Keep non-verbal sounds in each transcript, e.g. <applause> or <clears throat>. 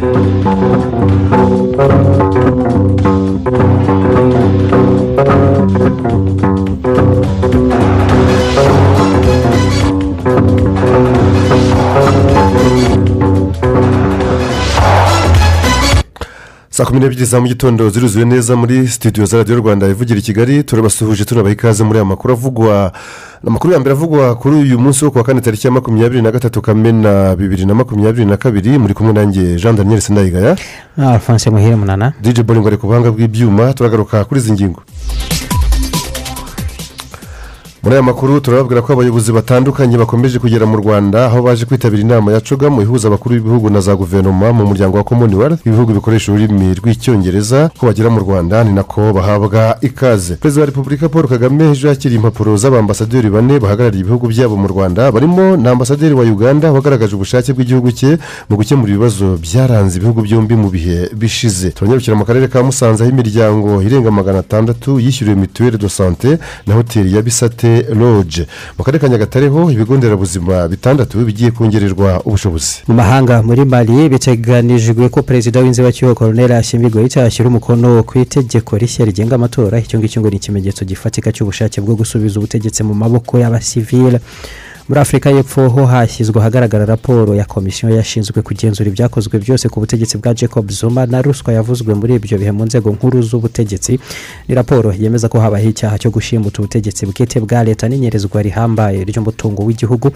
Thank saa kumi n'ebyiri za mu gitondo ziruzuye neza muri sitidiyo za radiyo rwanda ivugira i kigali turabasuhuje tunabaha ikaze muri aya makuru avugwa. Amakuru ya mbere avugwa kuri uyu munsi wo kuwa kane tariki ya makumyabiri na gatatu kamena bibiri na makumyabiri na kabiri muri kumwe nanjye jean daniel sindayigaya alphonse muhire munana. Dj boringo ari ku buhanga bw'ibyuma turagaruka kuri izi ngingo. Muri aya makuru turababwira ko abayobozi batandukanye bakomeje kugera mu rwanda aho baje kwitabira inama ya cogamu ihuza abakuru b'ibihugu na za guverinoma mu muryango wa commonwealth ibihugu bikoresha ururimi rw'icyongereza ko bagera mu rwanda ni nako bahabwa ikaze. Perezida wa repubulika paul kagame ejo yakiriye impapuro z'abambasaderi bane bahagarariye ibihugu byabo mu rwanda barimo na ambasaderi wa uganda wagaragaje ubushake bw'igihugu cye mu gukemura ibibazo byaranze ibihugu byombi mu bihe bishize. Turanyarukira mu karere ka musanze aho imiryango irenga magana atandatu yishyuriwe mituweli do sante na hoteli ya bisate loge mu karere ka nyagatare ho ibigo nderabuzima bitandatu bigiye kongererwa ubushobozi. Mu mahanga muri mali biteganijwe ko perezida w'inzibacyuho koroneri ashimigo yashyira umukono ku itegeko rishya rigenga amatora. Icyo ngicyo ngo ni ikimenyetso gifatika cy'ubushake bwo gusubiza ubutegetsi mu maboko y'abasivile. Muri afurika y'epfo ho hashyizwe ahagaragara raporo ya komisiyo yashinzwe kugenzura ibyakozwe byose ku butegetsi bwa jacob zuma na ruswa yavuzwe muri ibyo bihe mu nzego nkuru z'ubutegetsi. Ni raporo yemeza ko habaho icyaha cyo gushimuta ubutegetsi bwite bwa leta n'inyerezwa rihambaye ry'umutungo w'igihugu.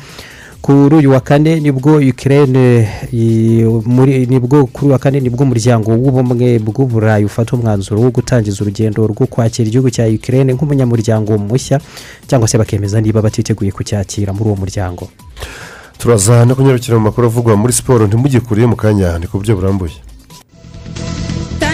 Kuri uyu wa kane ni bwo ukirere ni bwo kuri uyu wa kane ni bwo umuryango w'ubumwe bw'uburayi ufata umwanzuro wo gutangiza urugendo rwo kwakira igihugu cya ukirere nk'umunyamuryango mushya cyangwa se bakemeza niba batiteguye kucyakira muri uwo muryango. Turaza no kunyarukira mu makuru avugwa muri siporo ntimugikuriye mu kanya ni ku buryo burambuye.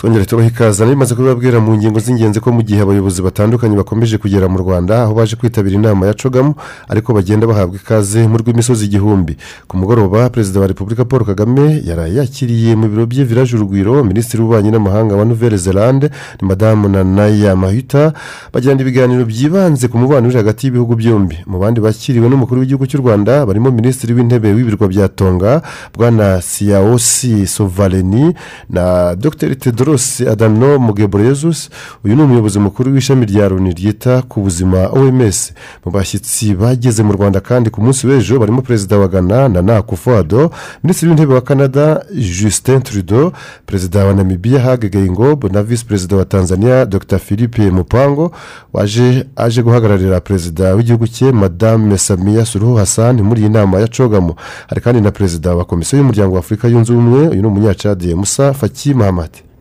Twongere tubahe ikaze. Bimaze kubibabwira mu ngingo z'ingenzi ko mu gihe abayobozi batandukanye bakomeje kugera mu rwanda aho baje kwitabira inama ya cogamu ariko bagenda bahabwa ikaze mu rw'imisozi igihumbi. Ku mugoroba perezida wa repubulika paul kagame yari yakiriye mu biro bye viraje urugwiro minisitiri w'ububanyi n'amahanga wa nouvelle zelande ni madamu nanaya mahita bagirana ibiganiro byibanze ku mubano uri hagati y'ibihugu byombi. Mu bandi bakiriwe n'umukuru w'igihugu cy'u rwanda barimo minisitiri w'intebe w'ibirwa bya tonga bwana siyaosi sovaleni na dr. Tedoro adano mugebreyezus uyu ni umuyobozi mukuru w'ishami rya loni ryita ku buzima oms mu bashyitsi bageze mu rwanda kandi ku munsi w'ejo barimo perezida wa ghana nana kufuado minisitiri w'intebe wa canada justin trudeau perezida wa namibia hage geingob na visi perezida wa tanzania dr. Philippe mupango waje aje guhagararira perezida w'igihugu cye madame samiya suruhu hassan muri iyi nama ya cogamu hari kandi na perezida wa komisiyo y'umuryango wa afurika yunze ubumwe uyu ni umunyacadiye musa faki mahamati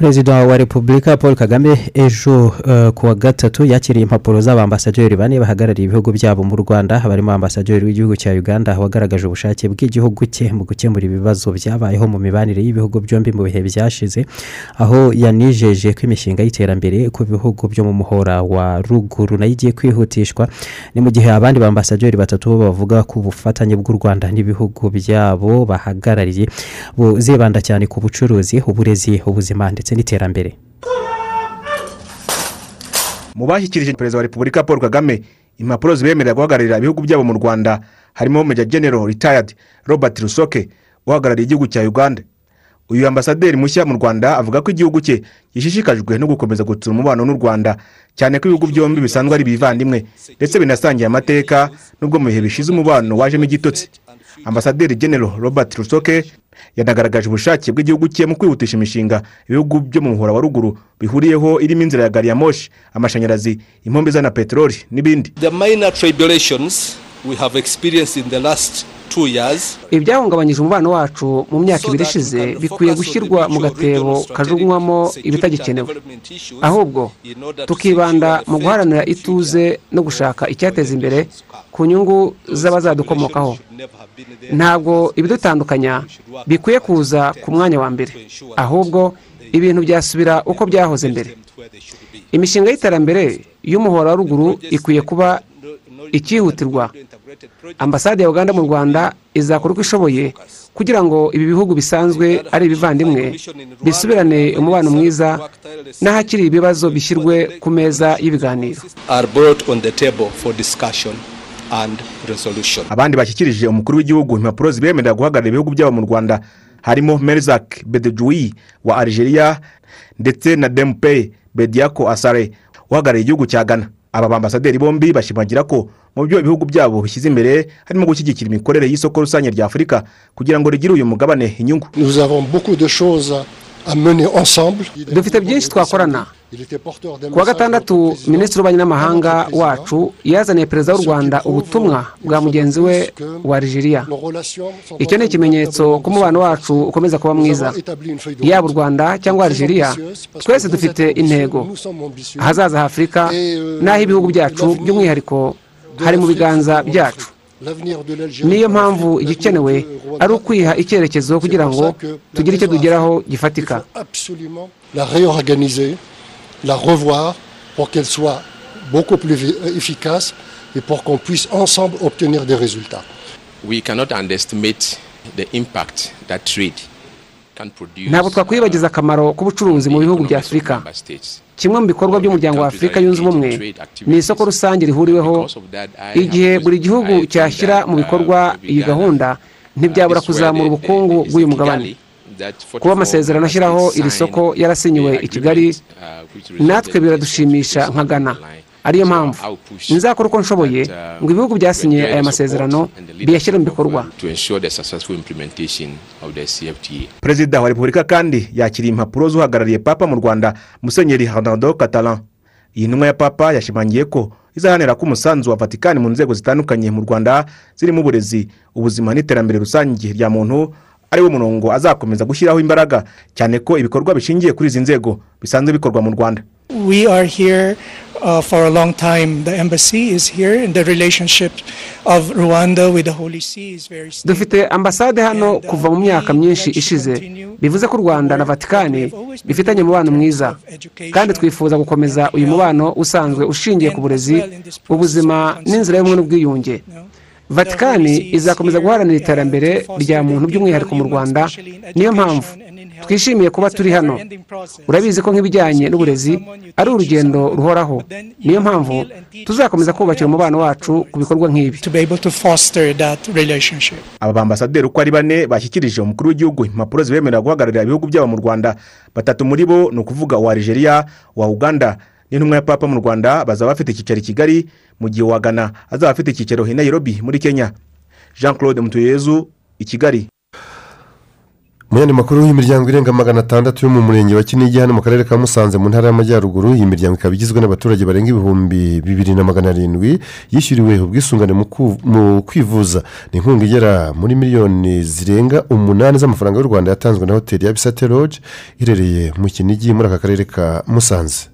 perezida wa repubulika paul kagame ejo uh, ku wa gatatu yakiriye impapuro z'abambasaderi bane bahagarariye ibihugu byabo mu rwanda. Barimo ambasaderi w'igihugu cya uganda wagaragaje ubushake bw'igihugu cye mu gukemura ibibazo byabayeho mu mibanire y'ibihugu byombi mu bihe byashize aho yanijeje ko imishinga y'iterambere ku bihugu byo mu muhora wa ruguru na yo igiye kwihutishwa. Ni mu gihe abandi bambasaderi batatu bo bavuga ku bufatanye bw'u rwanda n'ibihugu byabo bahagarariye zibanda cyane ku bucuruzi uburezi ubuzima ndetse n'iterambere. Mu bashyikirije perezida wa repubulika paul kagame impapuro zibemerera guhagararira ibihugu byabo mu rwanda harimo meja genero ritayadi robert rusoke uhagarariye igihugu cya uganda. Uyu ambasaderi mushya mu rwanda avuga ko igihugu cye gishishikajwe no gukomeza gutsura umubano n'u rwanda cyane ko ibihugu byombi bisanzwe ari ibivandimwe ndetse binasangiye amateka n'ubwo mu bihe bishize umubano wajemo igitotsi. Ambasaderi genero robert rusoke yanagaragaje ubushake bw'igihugu cye mu kwihutisha imishinga ibihugu byo mu muhora wa ruguru bihuriyeho irimo inzira ya gari ya moshi amashanyarazi impombe izana peteroli n'ibindi. The minor tribulations we have experienced in the last two years ibyahungabanyije umubano wacu mu myaka ibiri ishize bikwiye gushyirwa mu gatebo kajugunywamo ibitagikenewe ahubwo tukibanda mu guharanira ituze no gushaka icyateza imbere ku nyungu z'abazadukomokaho. Ntabwo ibidutandukanya bikwiye kuza ku mwanya wa mbere. Ahubwo ibintu byasubira uko byahoze mbere. Imishinga y'iterambere y'umuhora wa ruguru ikwiye kuba ikihutirwa ambasade ya uganda mu rwanda izakora uko ishoboye kugira ngo ibi bihugu bisanzwe ari ibivandimwe bisubirane umubano mwiza n'ahakiri ibibazo bishyirwe ku meza y'ibiganiro. And resolution. abandi bashyikirije umukuru w'igihugu impapuro zibemerera guhagararira ibihugu byabo mu rwanda. Harimo merzak bedejuwi wa algeria ndetse na dempe bediako asare uhagarariye igihugu cya ghana. Aba bambasaderi bombi bashimangira ko mu byo ibihugu byabo bishyize imbere harimo gushyigikira imikorere y'isoko rusange rya afurika kugira ngo rigire uyu mugabane inyungu. Dufite byinshi twakorana. Ku wa gatandatu minisitiri w'ububanyi n'amahanga wacu yazaniye perezida w'u rwanda ubutumwa bwa mugenzi we wa algeria. Icyo ni ikimenyetso ko umubano wacu ukomeza kuba mwiza. yaba u rwanda cyangwa algeria twese dufite intego. ahazaza h'afurika n'aho ibihugu byacu by'umwihariko hari mu biganza byacu. Niyo mpamvu igikenewe ari ukwiha icyerekezo kugira ngo tugire icyo tugeraho gifatika absolument la réorganiser, la revoir pour qu'elle soit beaucoup plus vi- efficace et pour qu'on puisse ensemble obtenir des résultats. we cannot underestimate the impact that trade can produce. ntabwo twakwibagiza akamaro k'ubucuruzi mu bihugu bya afurika kimwe mu bikorwa by'umuryango wa afurika yunze ubumwe ni isoko rusange rihuriweho igihe buri gihugu cyashyira mu bikorwa iyi gahunda ntibyabura kuzamura ubukungu bw'uyu mugabane. Kuba amasezerano ashyiraho iri soko yarasinyiwe i kigali natwe biradushimisha nka ghana ariyo mpamvu. Nzakora uko nshoboye ngo ibihugu byasinye aya masezerano biyashyire mu bikorwa. to ensure the successful implementation of the CFTA. perezida wa repubulika kandi yakiriye impapuro z'uhagarariye papa mu rwanda musenyeri hernando catalan. Iyi ntumwa ya papa yashimangiye ko izahanira ko umusanzu wa vatikani mu nzego zitandukanye mu rwanda zirimo uburezi ubuzima n'iterambere rusange rya muntu ari wo murongo azakomeza gushyiraho imbaraga cyane ko ibikorwa bishingiye kuri izi nzego bisanzwe bikorwa mu rwanda. We are here uh, for a long time. The embassy is here, and the relationship of Rwanda with the Holy See is very stable. dufite ambasade hano kuva mu myaka myinshi ishize. bivuze ko rwanda na vatikani bifitanye umubano mwiza. kandi twifuza gukomeza uyu mubano usanzwe ushingiye ku burezi ubuzima n'inzira y'ubumwe n'ubwiyunge. vatikani izakomeza guharanira iterambere rya muntu by'umwihariko mu rwanda. niyo mpamvu twishimiye kuba turi hano. Urabizi ko nk'ibijyanye n'uburezi ari urugendo ruhoraho. Niyo mpamvu tuzakomeza kubakira umubano wacu ku bikorwa nk'ibi. Aba bambasaderi uko ari bane bashyikirije umukuru w'igihugu impapuro zibemerera guhagararira ibihugu byabo mu rwanda. Batatu muri bo ni ukuvuga uwa algeria uwa uganda. N'intumwa ya papa mu rwanda bazaba bafite icyicaro i kigali mu gihe uwa ghana azaba afite icyicaro i nairobi muri kenya. Jean claude mutuyezu i kigali. Mu yandi makuru y'imiryango irenga magana atandatu yo mu murenge wa kinigi hano mu karere ka musanze mu ntara y'amajyaruguru iyi miryango ikaba igizwe n'abaturage barenga ibihumbi bibiri na magana arindwi yishyuriwe ubwisungane mu kwivuza. Ni inkunga igera muri miliyoni zirenga umunani z'amafaranga y'u rwanda yatanzwe na hoteli ya bisate lodge iherereye mu kinigi muri aka karere ka musanze.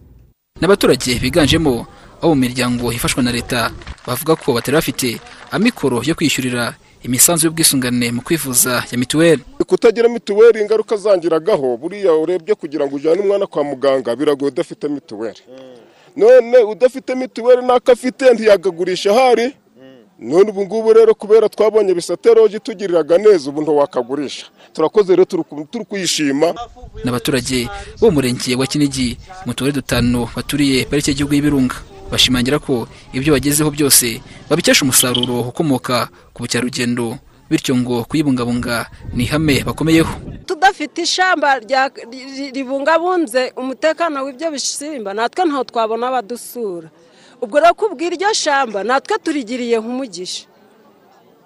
N'abaturage biganjemo abo mu miryango ifashwa na leta bavuga ko batari bafite amikoro yo kwishyurira imisanzu y'ubwisungane mu kwivuza ya mituweli. Kutagira mituweli ingaruka zangiragaho buriya urebye kugira ngo ujyane umwana kwa muganga biragoye udafite mituweli. None udafite mituweli n'ako afite ntiyagagurisha ahari. None ubu ngubu rero kubera twabonye bisaterogi tugiriraga neza ubu ntiwakagurisha. Turakoze rero turi ku- turi kuyishima. N'abaturage bo mu murenge wa kinigi mu tubari dutanu baturiye pariki y'igihugu y'ibirunga. Bashimangira ko ibyo bagezeho byose babikesha umusaruro ukomoka ku bukerarugendo. Bityo ngo kuyibungabunga ni ihame bakomeyeho. Tudafite ishyamba ribungabunze umutekano w'ibyo bisimba natwe ntaho twabona abadusura. Ubwo rero kubwira iryo shyamba natwe turigiriye nk'umugisha.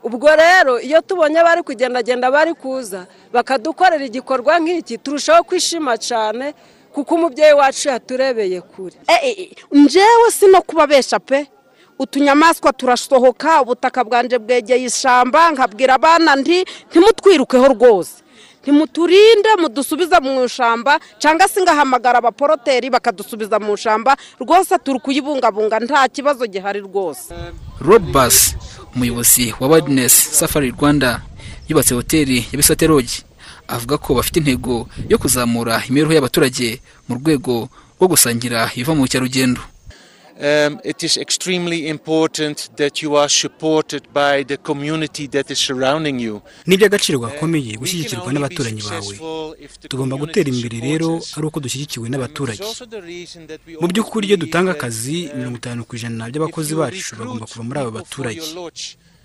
Ubwo rero iyo tubonye bari kugendagenda bari kuza bakadukorera igikorwa nk'iki turushaho kwishima cyane kuko umubyeyi wacu yaturebeye kure. Njyewe si no kubabesha pe. Utunyamaswa turasohoka ubutaka bwanjye bwegeye ishyamba nkabwira abana nti ntimutwirukeho rwose. Ntimuturinde mudusubize mu ishyamba cyangwa se ngahamagara abaporoteri bakadusubiza mu ishyamba rwose turi kuyibungabunga nta kibazo gihari rwose. Robasi umuyobozi wa wadinesi safari rwanda yubatse hoteli ya bisate rogi avuga ko bafite intego yo kuzamura imibereho y'abaturage mu rwego rwo gusangira ibiva mu bukerarugendo. Um, it is extremely important that you are supported by the community that is surrounding you. ni iby'agaciro gakomeye gushyigikirwa n'abaturanyi bawe. tugomba gutera imbere rero ari uko dushyigikiwe n'abaturage. mu by'ukuri iyo dutanga akazi mirongo itanu ku ijana by'abakozi bacu bagomba kuva muri aba baturage.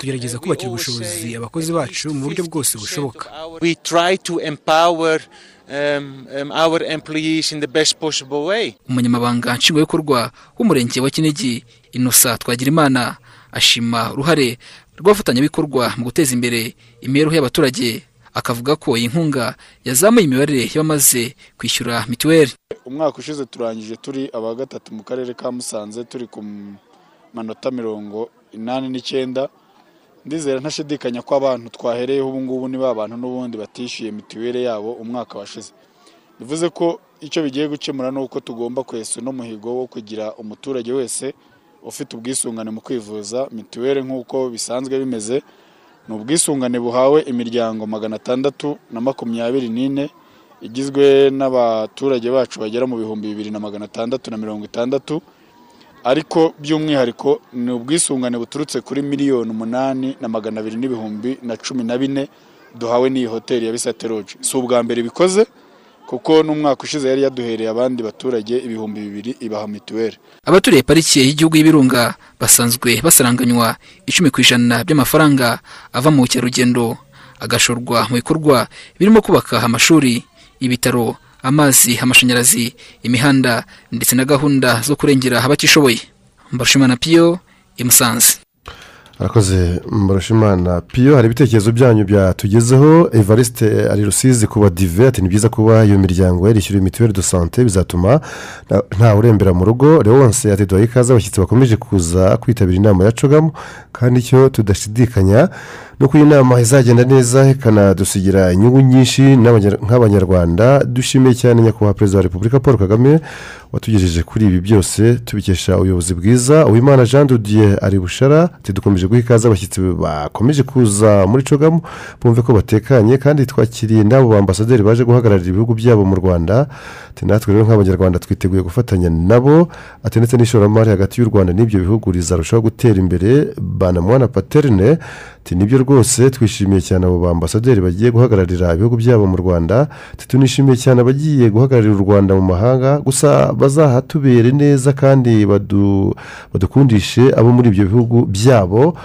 Tugerageza kubakira ubushobozi abakozi bacu mu buryo bwose bushoboka. We try to empower um, um, our employees in the best possible way. umunyamabanga nshingwabikorwa w'umurenge wa kinigi inosa twagirimana ashima uruhare rw'abafatanyabikorwa mu guteza imbere imibereho y'abaturage akavuga ko iyi nkunga yazamuye imibare y'abamaze kwishyura mituweli. Umwaka ushize turangije turi aba gatatu mu karere ka musanze turi ku manota mirongo inani n'icyenda. Ndizera ntashidikanya ko abantu twahereyeho ubu ngubu ni ba bantu n'ubundi batishyuye mituweli yabo umwaka washize. Bivuze ko icyo bigiye gukemura ni uko tugomba kwesa uno muhigo wo kugira umuturage wese ufite ubwisungane mu kwivuza mituweli nk'uko bisanzwe bimeze. Ni ubwisungane buhawe imiryango magana atandatu na makumyabiri n'ine igizwe n'abaturage bacu bagera mu bihumbi bibiri na magana atandatu na mirongo itandatu ariko by'umwihariko ni ubwisungane buturutse kuri miliyoni umunani na magana abiri n'ibihumbi na cumi na bine duhawe n'iyi hoteli ya bisate roji si ubwa mbere bikoze kuko n'umwaka ushize yari yaduhereye abandi baturage ibihumbi bibiri ibaha mituweli. Abaturiye pariki y'igihugu y'ibirunga basanzwe basaranganywa icumi ku ijana by'amafaranga ava mu bukerarugendo. Agashorwa mu bikorwa birimo kubaka amashuri ibitaro amazi amashanyarazi imihanda ndetse na gahunda zo kurengera abatishoboye mbarushimana piyo i musanze. Arakoze mbarushimana piyo hari ibitekerezo byanyu byatugezeho. Evariste ari rusizi kuba dive ati ni byiza kuba iyo miryango yarishyura mituweli do sante bizatuma urembera mu rugo. Leonce ati duhaye ikaze abashyitsi bakomeje kuza kwitabira inama ya cogamu kandi icyo tudashidikanya ni uko iyi nama izagenda neza ikanadusigira inyungu nyinshi nk'abanyarwanda. Dushimiye cyane nyakubahwa perezida wa repubulika paul kagame watugejeje kuri ibi byose. Tubikesha ubuyobozi bwiza. Uwimana jean dudiye ari bushara ati dukomeje guha ikaze abashyitsi bakomeje kuza muri cogamu bumve ko batekanye kandi twakiriye n'abo bambasaderi baje guhagararira ibihugu byabo mu rwanda. Ati natwe rero nk'abanyarwanda twiteguye gufatanya nabo. Ati ndetse n'ishoramari hagati y'u rwanda n'ibyo bihugu rizarushaho gutera imbere. Banamwana paterne ni byo rwose twishimiye cyane abo bambasaderi bagiye guhagararira ibihugu byabo mu rwanda tunishimiye cyane abagiye guhagararira u rwanda mu mahanga gusa bazahatubere neza kandi badu- badukundishe abo muri ibyo bihugu byabo.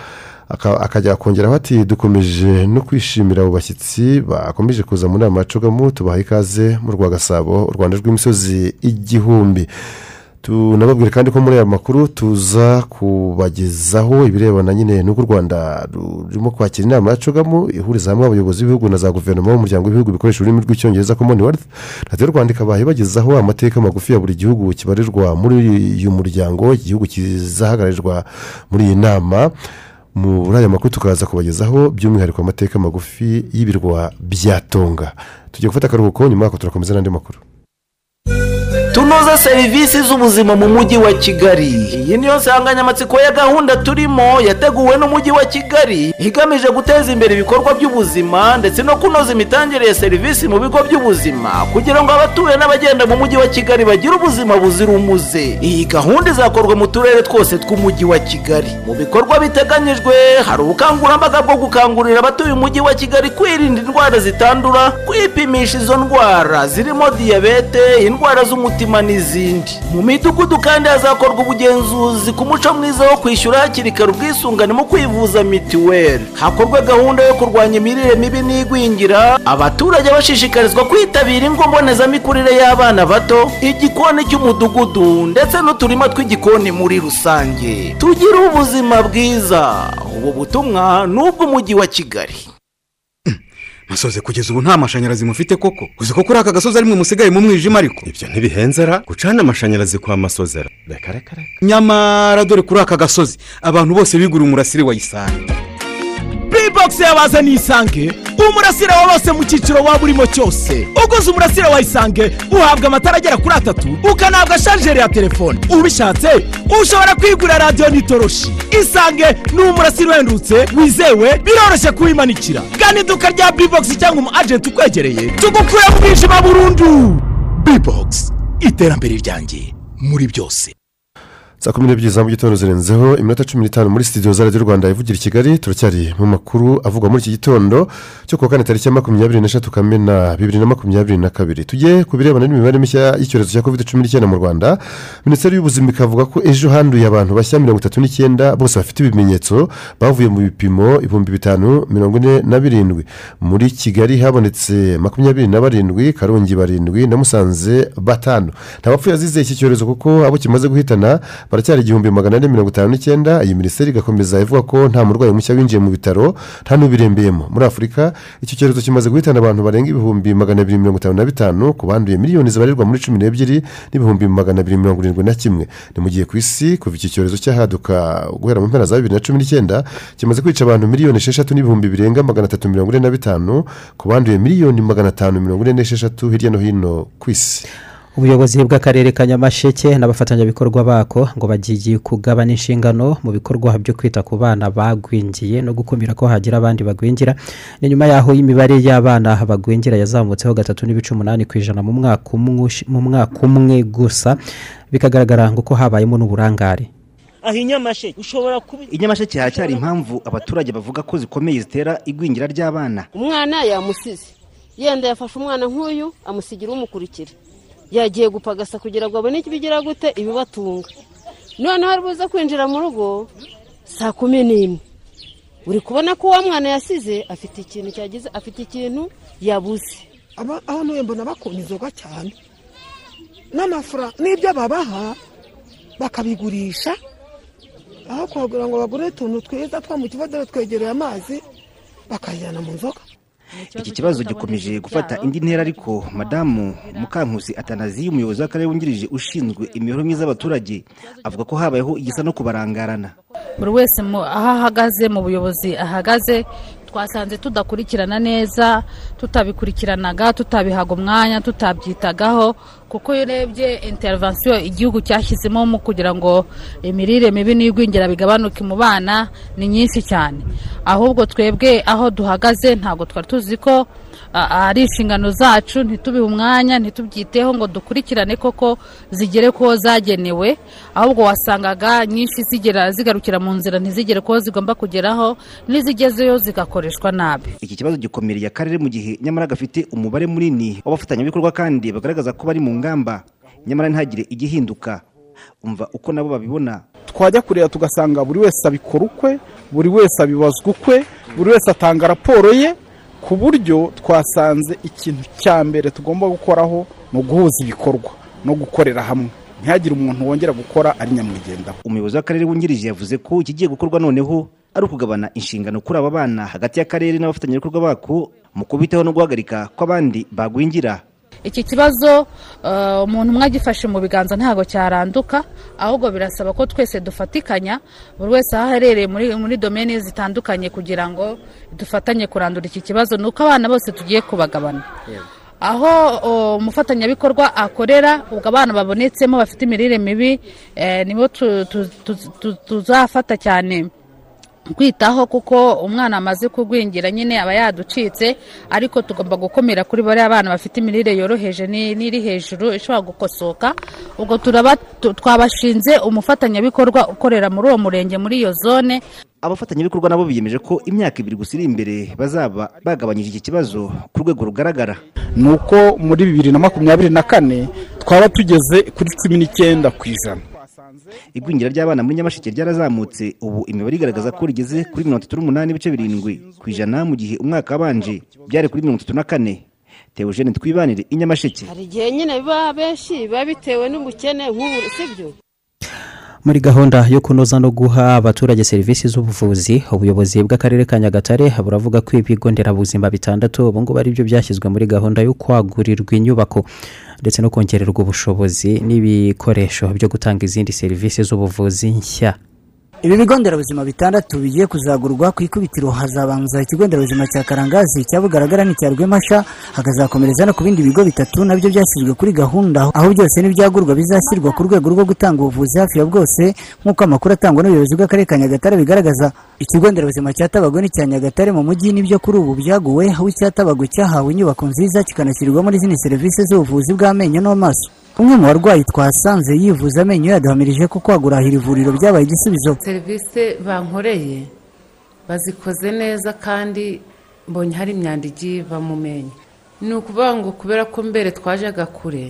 Aka- akajya kongeraho ati dukomeje no kwishimira abo bashyitsi bakomeje kuza mu nama ya cogamu tubaha ikaze mu rwa gasabo u rwanda rw'imisozi igihumbi. Tunababwire kandi ko muri aya makuru tuza kubagezaho ibirebana nyine n'uko u rwanda rurimo kwakira inama ya cogamu ihuriza hamwe abayobozi b'ibihugu na za guverinoma b'umuryango w'ibihugu bikoresha ururimi rw'icyongereza commonwealth radiyo rwanda ikabaha ibagezaho amateka magufi ya buri gihugu kibarirwa muri uyu muryango igihugu kizahagararirwa muri iyi nama. Muri aya makuru tukaza kubagezaho by'umwihariko amateka magufi y'ibirwa bya tonga. Tugiye gufata akaruhuko nyuma yako turakomeza n'andi makuru. Tunoza serivisi z'ubuzima mu mujyi wa kigali. Iyi niyo nsanganyamatsiko ya gahunda turimo yateguwe n'umujyi wa kigali igamije guteza imbere ibikorwa by'ubuzima ndetse no kunoza imitangire ya serivisi mu bigo by'ubuzima kugira ngo abatuye n'abagenda mu mujyi wa kigali bagire ubuzima buzira umuze. Iyi gahunda izakorwa mu turere twose tw'umujyi wa kigali. Mu bikorwa biteganyijwe hari ubukangurambaga bwo gukangurira abatuye umujyi wa kigali kwirinda indwara zitandura kwipimisha izo ndwara zirimo diyabete indwara z'umutima n'izindi mu midugudu kandi hazakorwa ubugenzuzi ku muco mwiza wo kwishyura hakiri kare ubwisungane mu kwivuza mituweli. Hakorwa gahunda yo kurwanya imirire mibi n'igwingira. Abaturage bashishikarizwa kwitabira ingo mbonezamikurire y'abana bato igikoni cy'umudugudu ndetse n'uturima tw'igikoni muri rusange. Tugire ubuzima bwiza. Ubu butumwa ni ubw'umujyi wa kigali. Masoze kugeza ubu nta mashanyarazi mufite koko? Uzi ko kuri aka gasozi arimwe musigaye mu mwijima ariko? Ibyo ntibihenzera gucana amashanyarazi kwa masozera. Reka reka reka. Nyamara dore kuri aka gasozi abantu bose biguriye umurasire wa isanga bibogisi yabazaniye isange. Umurasire wa bose mu cyiciro waba urimo cyose. Uguze umurasire wa isange uhabwa amatara agera kuri atatu ukanahabwa sharijeri ya telefone. Ubishatse ushobora kwigurira radiyo n'itoroshi. Isange ni umurasire uhendutse wizewe biroroshye kuwimanikira. Gana iduka rya bibogisi cyangwa umu ajenti ukwegereye tugukure mu mwijima burundu. Bibogisi iterambere ryanjye muri byose. Saa kumi n'ebyiri za mu gitondo zirenzeho iminota cumi n'itanu muri sitidiyo za radiyo rwanda ivugira i kigali turacyari mu makuru avugwa muri iki gitondo cyo kuwa kane tariki ya makumyabiri n'eshatu kamena bibiri na makumyabiri na kabiri. Tujye ku birebana n'imibare mishya y'icyorezo cya covid cumi n'icyenda mu rwanda. Minisiteri y'ubuzima ikavuga ko ejo handuye abantu bashya mirongo itatu n'icyenda bose bafite ibimenyetso bavuye mu bipimo ibihumbi bitanu mirongo ine na birindwi. Muri kigali habonetse makumyabiri na barindwi karongi barindwi na musanze batanu. Nta bapfuye azize iki cyorezo kuko abo kimaze guhitana baracyari igihumbi magana ane mirongo itanu n'icyenda iyi minisiteri igakomeza ivuga ko nta murwayi mushya winjiye mu bitaro nta n'ubirembeyemo. Muri afurika iki cyorezo kimaze guhitana abantu barenga ibihumbi magana abiri mirongo itanu na bitanu ku banduye miliyoni zibarirwa muri cumi n'ebyiri n'ibihumbi magana abiri mirongo irindwi na kimwe. Ni mu gihe ku isi kuva iki cyorezo cyahaduka guhera mu mpera za bibiri na cumi n'icyenda kimaze kwica abantu miliyoni esheshatu n'ibihumbi birenga magana atatu mirongo ine na bitanu ku banduye miliyoni magana atanu mirongo ine n'esheshatu hirya no hino ku isi. Ubuyobozi bw'akarere ka nyamasheke n'abafatanyabikorwa bako ngo bagiye kugabana inshingano mu bikorwa byo kwita ku bana bagwingiye no gukumira ko hagira abandi bagwingira. Ni nyuma y'aho imibare y'abana bagwingira yazamutseho gatatu n'ibice umunani ku ijana mu mwaka umwe gusa bikagaragara ngo ko habayemo n'uburangare. Aho inyamasheke ushobora kuba inyamasheke haracyari impamvu abaturage bavuga ko zikomeye zitera igwingira ry'abana. Umwana yamusize. Yenda yafashe umwana nk'uyu amusigira umukurikira yagiye gupagasa kugira ngo abone ibigira gute ibibatunga. Noneho ari buze kwinjira mu rugo saa kumi n'imwe. Uri kubona ko uwo mwana yasize afite ikintu cyagize afite ikintu yabuze. Aho ntuye mbona bakunda inzoga cyane. N'amafaranga n'ibyo babaha bakabigurisha. Aho kugira ngo bagure utuntu twiza two mu kibazo twegereye amazi bakajyana mu nzoga. Iki kibazo gikomeje gufata indi ntera ariko madamu mukankusi atanazi umuyobozi w'akarere wungirije ushinzwe imibereho myiza y'abaturage avuga ko habayeho igisa no kubarangarana. buri wese aho ahagaze mu buyobozi ahagaze twasanze tudakurikirana neza tutabikurikiranaga tutabihaga umwanya tutabyitagaho kuko iyo urebye intervensiyo igihugu cyashyizemo mu kugira ngo imirire mibi n'igwingira bigabanuke mu bana ni nyinshi cyane. Ahubwo twebwe aho duhagaze ntabwo twari tuzi ko ari inshingano zacu ntitubihe umwanya ntitubyiteho ngo dukurikirane koko zigere ko zagenewe ahubwo wasangaga nyinshi zigera zigarukira mu nzira ntizigere ko zigomba kugeraho n'izigezeyo zigakoreshwa nabi. Iki kibazo gikomereye akarere mu gihe nyamara gafite umubare munini w'abafatanyabikorwa kandi bagaragaza ko bari mu ngamba nyamara ntihagire igihinduka. Umva uko nabo babibona. Twajya kureba tugasanga buri wese abikora ukwe buri wese abibazwa ukwe buri wese atanga raporo ye ku buryo twasanze ikintu cya mbere tugomba gukoraho ni uguhuza ibikorwa no gukorera hamwe. Ntihagire umuntu wongera gukora ari nyamwigendaho umuyobozi w'akarere wungirije yavuze ko ikigiye gukorwa noneho ari ukugabana inshingano kuri aba bana hagati y'akarere n'abafatanyabikorwa bako mu kubitaho no guhagarika ko abandi bagwingira. Iki kibazo umuntu umwe agifashe mu biganza ntabwo cyaranduka ahubwo birasaba ko twese dufatikanya buri wese aho aherereye muri domene zitandukanye kugira ngo dufatanye kurandura iki kibazo ni uko abana bose tugiye kubagabana. Aho umufatanyabikorwa akorera ubwo abana babonetsemo bafite imirire mibi nibo tuzafata cyane. Kwitaho kuko umwana amaze kugwingira nyine aba yaducitse ariko tugomba gukomera kuri bariya bana bafite imirire yoroheje n'iri hejuru ishobora gukosoka. Ubwo twabashinze umufatanyabikorwa ukorera muri uwo murenge muri iyo zone. Abafatanyabikorwa nabo biyemeje ko imyaka ibiri gusa iri imbere bazaba bagabanyije iki kibazo ku rwego rugaragara. Ni uko muri bibiri na makumyabiri na kane twaba tugeze kuri cumi n'icyenda ku ijana. Igwingira ry'abana muri nyamasheke ryarazamutse. Ubu imibare igaragaza ko rigeze kuri mirongo itatu n'umunani ibice birindwi ku ijana mu gihe umwaka wabanje byari kuri mirongo itatu na kane. Teogene twibanire i nyamasheke. Hari igihe nyine biba benshi biba bitewe n'ubukene nk'ubu sibyo muri gahunda yo kunoza no guha abaturage serivisi z'ubuvuzi ubuyobozi bw'akarere ka nyagatare buravuga ko ibigo nderabuzima bitandatu ubu ngubu ari byo byashyizwe muri gahunda yo kwagurirwa inyubako ndetse no kongererwa ubushobozi n'ibikoresho byo gutanga izindi serivisi z'ubuvuzi nshya. Ibi bigo nderabuzima bitandatu bigiye kuzagurwa ku ikubitiro hazabanza ikigo nderabuzima cya karangazi cya bugaragara n'icya rwempasha hakazakomereza no ku bindi bigo bitatu na byo byashyizwe kuri gahunda aho byose n'ibyagurwa bizashyirwa ku rwego rwo gutanga ubuvuzi hafi ya bwose nk'uko amakuru atangwa n'ubuyobozi bw'akarere ka nyagatare bigaragaza. Ikigo nderabuzima cya tabago n'icya nyagatare mu mujyi ni byo kuri ubu byaguwe aho icya tabago cyahawe inyubako nziza kikanashyirirwamo n'izindi serivisi z'ubuvuzi bw'amenyo n'amaso. Umwe mu barwayi twasanze yivuza amenyo yaduhamirije ko kwagura iri vuriro byabaye igisubizo. Serivisi bankoreye bazikoze neza kandi mbonye hari imyanda igiye iva mu menyo. Ni ukuvuga ngo kubera ko mbere twajaga kure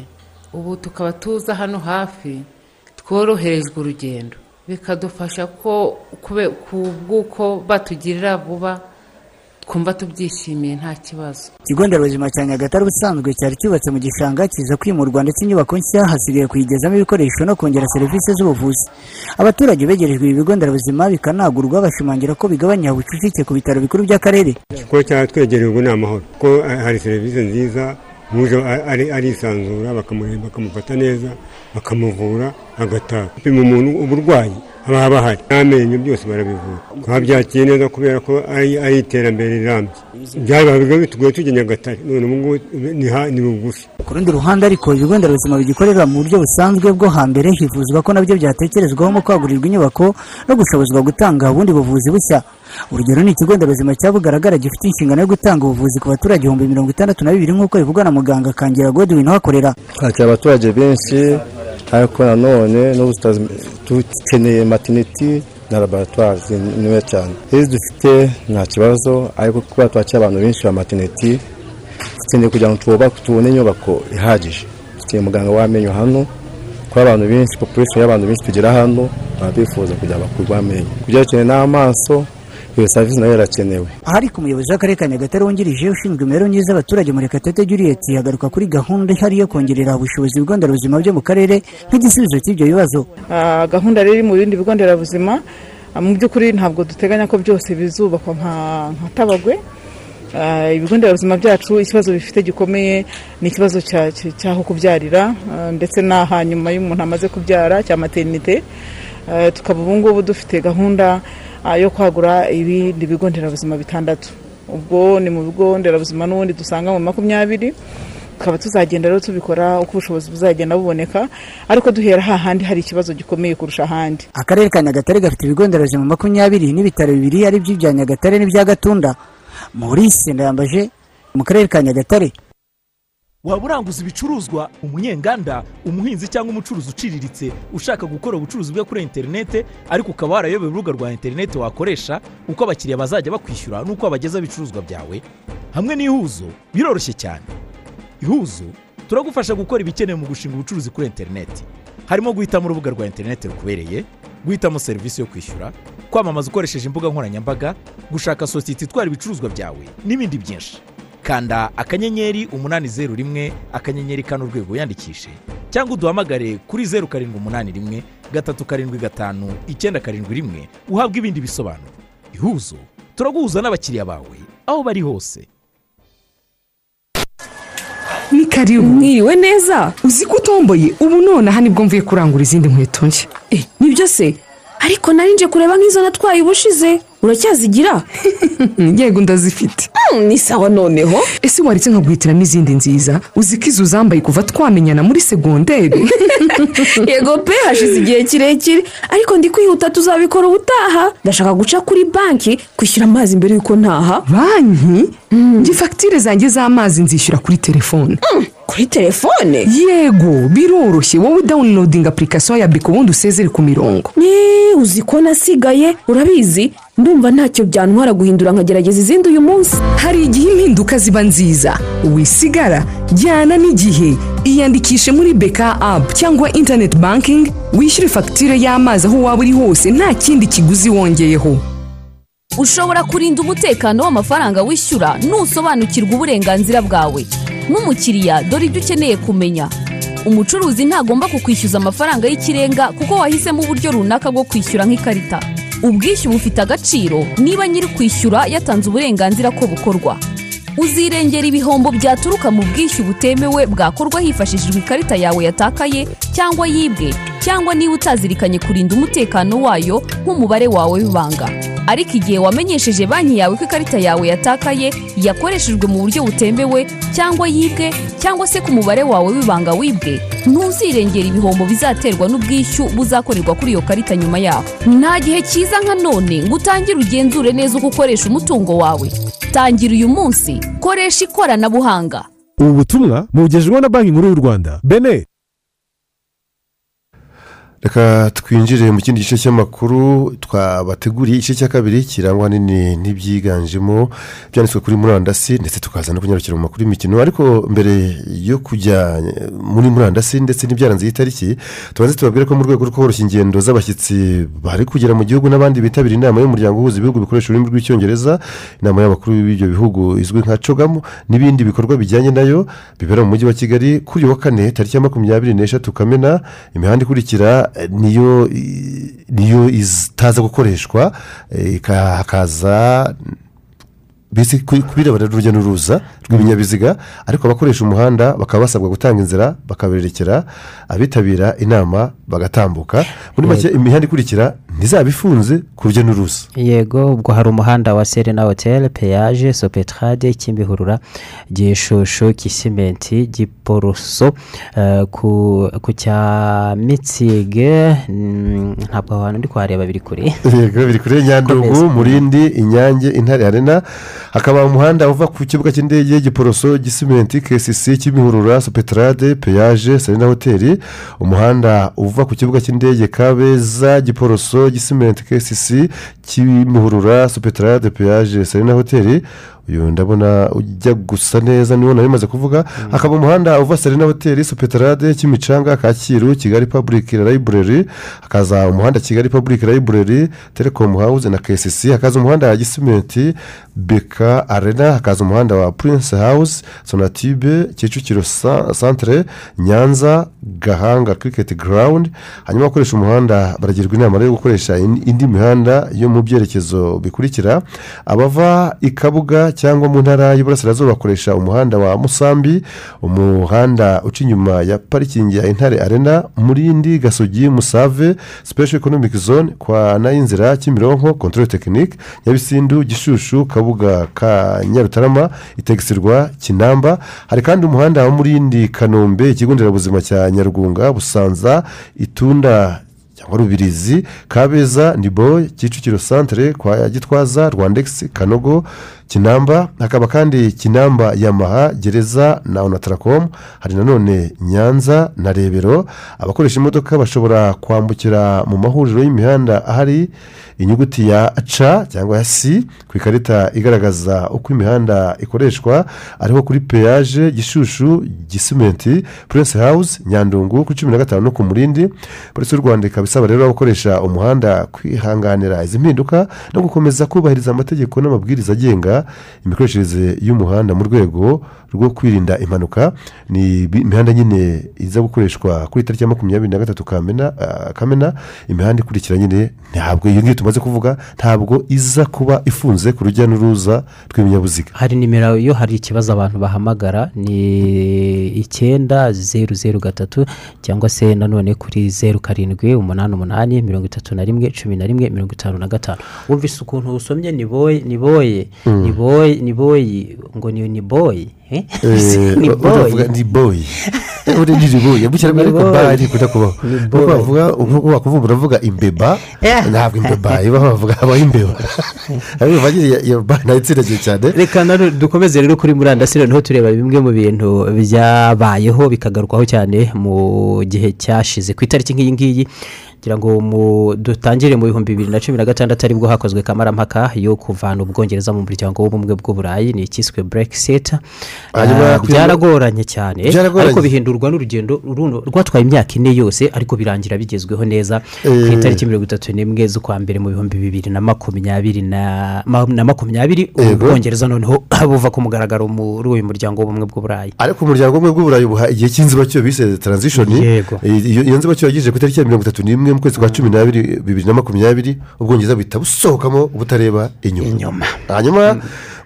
ubu tukaba tuza hano hafi tworoherejwe urugendo. Bikadufasha ko kube- ku bw'uko batugirira vuba twumva tubyishimiye nta kibazo. Ikigo nderabuzima cya nyagatare ubusanzwe cyari cyubatse mu gishanga kiza kwimurwa ndetse inyubako nshya hasigaye kuyigezamo ibikoresho no kongera serivisi z'ubuvuzi. Abaturage begerejwe ibi bigo nderabuzima bikanagurwa bashimangira ko bigabanya ubucucike ku bitaro bikuru by'akarere. Ikigo cyatwegereye ubu ni amahoro kuko hari serivisi nziza ari- arisanzura bakamu- bakamufata neza bakamuvura agataha gupima umuntu uburwayi haba bahari n'amenyo byose barabivura. Twabyakiye neza kubera ko ari iterambere rirambye. Byabaga bitugoye tujya nyagatare. None ubu ngubu ni bugufi. Ku rundi ruhande ariko ibigo nderabuzima bigikorera mu buryo busanzwe bwo hambere hifuzwa ko na byo byatekerezwaho mu kwagurirwa inyubako no gushobozwa gutanga ubundi buvuzi bushya. Urugero ni ikigo nderabuzima cya bugaragara gifite inshingano yo gutanga ubuvuzi ku baturage ibihumbi mirongo itandatu na bibiri nk'uko bivugwa na muganga kangira godwin uhakorera kwakira abaturage benshi ariko nanone n'ubu dukeneye matineti na laboratwari zinini cyane. Izi dufite nta kibazo ariko kuba twakira abantu benshi ba matineti dukeneye kugira ngo twubake tubone inyubako ihagije. Dukeneye umuganga w'amenyo hano kuba abantu benshi population y'abantu benshi tugira hano baba bifuza kugira bakurwe amenyo. Ku byerekeye n'amaso iyo serivisi na yo irakenewe. Aha ariko umuyobozi w'akarere ka nyagatare wungirije ushinzwe imibereho myiza y'abaturage murekatete juliet agaruka kuri gahunda ihari yo kongerera ubushobozi ibigo nderabuzima byo mu karere nk'igisubizo cy'ibyo bibazo. Ah, gahunda rero iri mu bindi bigo nderabuzima. Ah, mu by'ukuri ntabwo duteganya ko byose bizubakwa nka tabagwe. Ah, ibigo nderabuzima byacu ikibazo bifite gikomeye ni ikibazo cya- cya- cy'aho kubyarira ndetse n'aha nyuma y'umuntu amaze kubyara cya materinite tukaba ubu ngubu dufite gahunda ah, yo kwagura ibindi bigo nderabuzima bitandatu. Ubwo ni mu bigo nderabuzima n'ubundi dusanga mu makumyabiri tukaba tuzagenda rero tubikora uko ubushobozi buzagenda buboneka ariko duhera hahandi hari ikibazo gikomeye kurusha ahandi. Akarere ka nyagatare gafite ibigo nderabuzima makumyabiri n'ibitaro bibiri ari byo ibya nyagatare n'ibya gatunda. Maurice ndayambaje mu karere ka nyagatare. Waba uranguza ibicuruzwa umunyenganda umuhinzi cyangwa umucuruzi uciriritse ushaka gukora ubucuruzi bwe kuri interinete ariko ukaba warayobewe urubuga rwa interinete wakoresha uko abakiriya bazajya bakwishyura n'uko wabagezaho ibicuruzwa byawe. Hamwe n'ihuzo biroroshye cyane. Ihuzo turagufasha gukora ibikenewe mu gushinga ubucuruzi kuri interineti harimo guhitamo urubuga rwa interineti rukubereye guhitamo serivisi yo kwishyura kwamamaza ukoresheje imbuga nkoranyambaga gushaka sosiyete itwara ibicuruzwa byawe n'ibindi byinshi. Kanda akanyenyeri umunani zeru rimwe akanyenyeri kane urwego wiyandikishe cyangwa uduhamagare kuri zeru karindwi umunani rimwe gatatu karindwi gatanu icyenda karindwi rimwe. Uhabwe ibindi bisobanuro. Ihuzo turaguhuza n'abakiriya bawe aho bari hose. Ni karibu mwiriwe neza? Uzi ko utomboye? Ubu nonaha ni bwo mvuye kurangura izindi nkweto nshya. Nibyo se? Ariko nari nje kureba nk'izo natwaye ubushize. Uracyazigira? <laughs> Yego ndazifite. Ni sawa noneho. Ese waretse nkaguhitiramo izindi nziza? Uzi ko izo uzambaye kuva twamenyana muri segonderi? <laughs> Yego pe hashize igihe kirekire. Ariko ndi kwihuta tuzabikora ubutaha. Ndashaka guca kuri banki kwishyura amazi mbere y'uko ntaha. Banki? Njye fagitire zanjye z'amazi nzishyura kuri telefone. Kuri telefone? Yego biroroshye. Wowe dawunilodinga apurikasiyo ya biko ubundi usezere ku mirongo. Uzi ko nasigaye? Urabizi? Ndumva ntacyo byantwara guhindura nkagerageza izindi uyu munsi. Hari igihe impinduka ziba nziza. Wisigara jyana n'igihe. Iyandikishe muri beka apu cyangwa interineti bankingi wishyure fagitire y'amazi aho waba uri hose nta kindi kiguzi wongeyeho. Ushobora kurinda umutekano w'amafaranga wishyura nusobanukirwa uburenganzira bwawe. Nk'umukiriya dore ibyo ukeneye kumenya. Umucuruzi ntagomba kukwishyuza amafaranga y'ikirenga kuko wahisemo uburyo runaka bwo kwishyura nk'ikarita. Ubwishyu bufite agaciro niba nyiri kwishyura yatanze uburenganzira ko bukorwa. Uzirengera ibihombo byaturuka mu bwishyu butemewe bwakorwa hifashishijwe ikarita yawe yatakaye cyangwa yibwe cyangwa niba utazirikanye kurinda umutekano wayo nk'umubare wawe w'ibanga. Ariko igihe wamenyesheje banki yawe ko ikarita yawe yatakaye yakoreshejwe mu buryo butemewe cyangwa yibwe cyangwa se ku mubare wawe w'ibanga wibwe ntuzirengera ibihombo bizaterwa n'ubwishyu buzakorerwa kuri iyo karita nyuma yaho. Nta gihe cyiza nka none ngo utangire ugenzure neza uko ukoresha umutungo wawe. Tangira uyu munsi koresha ikoranabuhanga. Ubu butumwa bugejejweho na banki nkuru y'u rwanda bene reka twinjire mu kindi gice cy'amakuru twabateguriye igice cya kabiri kirangwa nini n'ibyiganjemo byanditswe kuri murandasi ndetse tukaza no kunyarukira mu makuru y'imikino. Ariko mbere yo kujya muri murandasi ndetse n'ibyaranze iyi tariki tubanze tubabwire ko mu rwego rwo koroshya ingendo z'abashyitsi bari kugera mu gihugu n'abandi bitabira inama y'umuryango uhuza ibihugu bikoresha ururimi rw'icyongereza inama y'abakuru b'ibyo bihugu izwi nka cogamu n'ibindi bikorwa bijyanye na yo bibera mu mujyi wa kigali kuri uyu wa kane tariki ya makumyabiri n'eshatu kamena imihanda ikurikira niyo niyo itaza gukoreshwa hakaza mbese kubirebana n'urujya n'uruza rw'ibinyabiziga ariko abakoresha umuhanda bakaba basabwa gutanga inzira bakaberekera abitabira inama bagatambuka. Muri make imihanda ikurikira ntizaba ifunze ku rujya n'uruza. Yego ubwo hari umuhanda wa serena hoteli peyaje sopetrade kimbihurura gishushu kisimenti giporoso ku cya mitsige ntabwo abantu ndi kuhareba biri kure. Yego biri kure nyandugu murindi inyange intare arena. Hakaba umuhanda uva ku kibuga cy'indege giporoso gisimenti kesisi kimihurura sopetrade peyaje serena hoteli umuhanda uva ku kibuga cy'indege kabeza giporoso gisimenti kesisi kimihurura sopetrade peyaje serena hoteli uyu ndabona ujya gusa neza niwo nari maze kuvuga. Hakaba umuhanda uva serena hoteli sopetrade kimicanga kacyiru kigali paburike layibureri hakaza umuhanda kigali paburike layibureri telekomu hawuze na kesisi hakaza umuhanda wa gisimenti beka arena hakaza umuhanda wa purinse hawuze sonatibe kicukiro santere nyanza gahanga kiriketi garawundi hanyuma abakoresha umuhanda baragirwa inama yo gukoresha indi mihanda yo mu byerekezo bikurikira. Abava i kabuga cyangwa mu ntara y'uburasirazuba bakoresha umuhanda wa musambi umuhanda uca inyuma ya parikingi ya intare arena murindi gasogi musave special economic zone kwa nayinzira kimironko control tekinike nyabisindu gishushu kabuga ka nyarutarama itegisirwa kinamba. Hari kandi umuhanda wa murindi kanombe ikigo nderabuzima cya nyarugunga busanza itunda cyangwa rubirizi kabeza niboye kicukiro santere kwa gitwaza rwandegisi kanogo kinamba hakaba kandi kinamba yamaha gereza na onatarakomu hari nanone nyanza na rebero. Abakoresha imodoka bashobora kwambukira mu mahuriro y'imihanda ahari inyuguti ya ca cyangwa ya si ku ikarita igaragaza uko imihanda ikoreshwa. Ariho kuri peyaje gishushu gisimenti purense hawuze nyandungu kuri cumi na gatanu no ku murindi. Polisi y'u rwanda ikaba isaba rero abakoresha umuhanda kwihanganira izi mpinduka no gukomeza kubahiriza amategeko n'amabwiriza agenga imikoreshereze y'umuhanda mu rwego rwo kwirinda impanuka ni imihanda nyine iza gukoreshwa kuri tariki ya makumyabiri na gatatu kamena imihanda ikurikira nyine ntabwo iyo ngiyo tumaze kuvuga ntabwo iza kuba ifunze ku rujya n'uruza rw'ibinyabiziga. Hari nimero iyo hari ikibazo abantu bahamagara ni icyenda zeru zeru gatatu cyangwa se nanone kuri zeru karindwi umunani umunani mirongo itatu na rimwe cumi na rimwe mirongo itanu na gatanu. Wumvise ukuntu usomye ni boye ni boye ni boye boye ngo ni boye <laughs> ni boye ni boye uri ni boye mushyiramo ariko bari ikunda kubaho nk'uko bavuga nk'uko bakuvuga uravuga imbeba. Ntabwo imbeba. Ibaho bavuga habaho imbeba. Ariko iyo ba na yo itsindagiye cyane. Reka dukomeze rero kuri murandasi noneho tureba bimwe mu bintu byabayeho bikagarukwaho cyane mu gihe cyashize. Ku itariki nk'iyi ngiyi kugira ngo dutangire mu bihumbi bibiri na cumi na gatandatu ari bwo hakozwe kamarampaka yo kuvana ubwongereza mu muryango w'ubumwe bw'uburayi ni ikiswe burekisita byaragoranye cyane ariko bihindurwa n'urugendo rwatwaye imyaka ine yose ariko birangira bigezweho neza ku itariki mirongo itatu n'imwe z'ukwa mbere mu bihumbi bibiri na makumyabiri na makumyabiri ubwongereza noneho <coughs> buva ku mugaragaro muri uyu muryango w'ubumwe bw'uburayi ariko umuryango w'ubumwe bw'uburayi buha igihe cy'inzibacyuho bise taranzishoni iyo nzibacyuho yagejeje ku itariki ya mirongo itatu n'imwe mu kwezi kwa cumi n'abiri bibiri na makumyabiri ubwongereza buhita busohokamo ubutareba inyuma. Hanyuma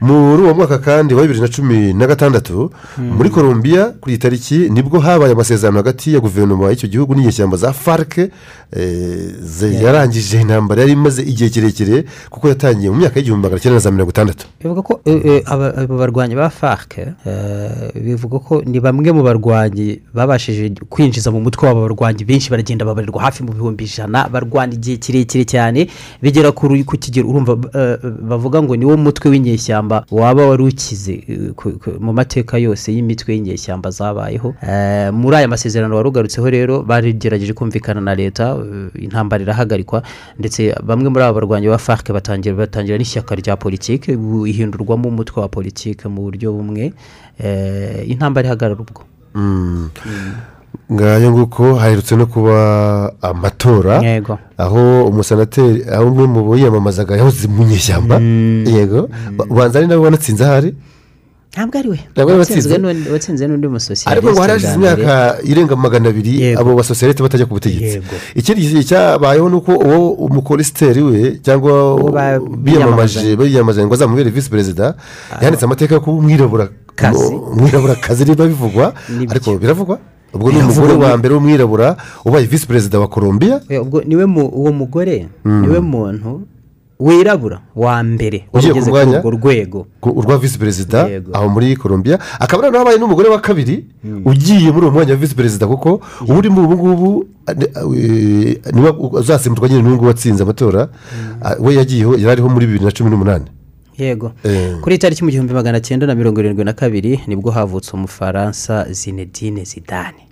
muri uwo mwaka kandi wa bibiri na cumi na gatandatu muri colombia kuri iyi tariki ni bwo habaye amasezerano hagati ya guverinoma y'icyo gihugu n'inyeshyamba za farc yarangije intambara yari imaze igihe kirekire kuko yatangiye mu myaka y'igihumbi magana cyenda na za mirongo itandatu. Bivuga ko eh, eh, aba barwanyi ba farc eh, bivuga ko ni bamwe mu barwanyi babashije kwinjiza mu mutwe w'aba barwanyi benshi baragenda babarirwa hafi mu bihumbi ijana barwana igihe kirekire cyane bigera ku ku kigero urumva eh, bavuga ngo niwo mutwe w'inyeshyamba. Waba wari ukize mu mateka yose y'imitwe y'inyeshyamba zabayeho Eh, muri aya masezerano wari ugarutseho rero barigerageje kumvikana na leta eh, intambara irahagarikwa ndetse bamwe muri aba barwanyi ba farc batangira batangira n'ishyaka rya politiki ihindurwamo umutwe wa politiki mu buryo bumwe eh, intambara ihagarara ubwo. Ngayo nguko haherutse no kuba amatora aho umusenateri aho umwe mu biyamamazaga yahoze mu nyeshyamba. Yego. Ubanza ari nawe wanatsinze ahari? Ntabwo ari we. Watsinze? n'undi- musosiyete ariko ngo hari hashize imyaka irenga magana abiri abo basosiyete batajya ku butegetsi. Ikindi gihe cyabayeho ni uko uwo umukolisiteri we cyangwa biyamamaje biyamamaje ngo azamubere visi perezida yanditse amateka yo kuba umwirabura umwiraburakazi niba bivugwa ariko biravugwa? Ubwo ni umugore wa mbere w'umwirabura ubaye visi perezida wa colombia? Ubwo ni we mu uwo mugore Mm. ni we muntu wirabura wa mbere ugiye ku ugeze kuri mwanya urwo rwego. Urwa visi perezida aho muri colombia. Akaba noneho habaye n'umugore wa kabiri ugiye muri uwo mwanya wa visi perezida kuko uba urimo ubu ngubu ane- eh, uzasimburwa nyine nguyu watsinze amatora. Ah, we yagiyeho yari ariho muri bibiri na cumi n'umunani. Yego Eh. kuri tariki mu gihumbi magana cyenda na mirongo irindwi na kabiri ni bwo havutse umufaransa zinedine zidane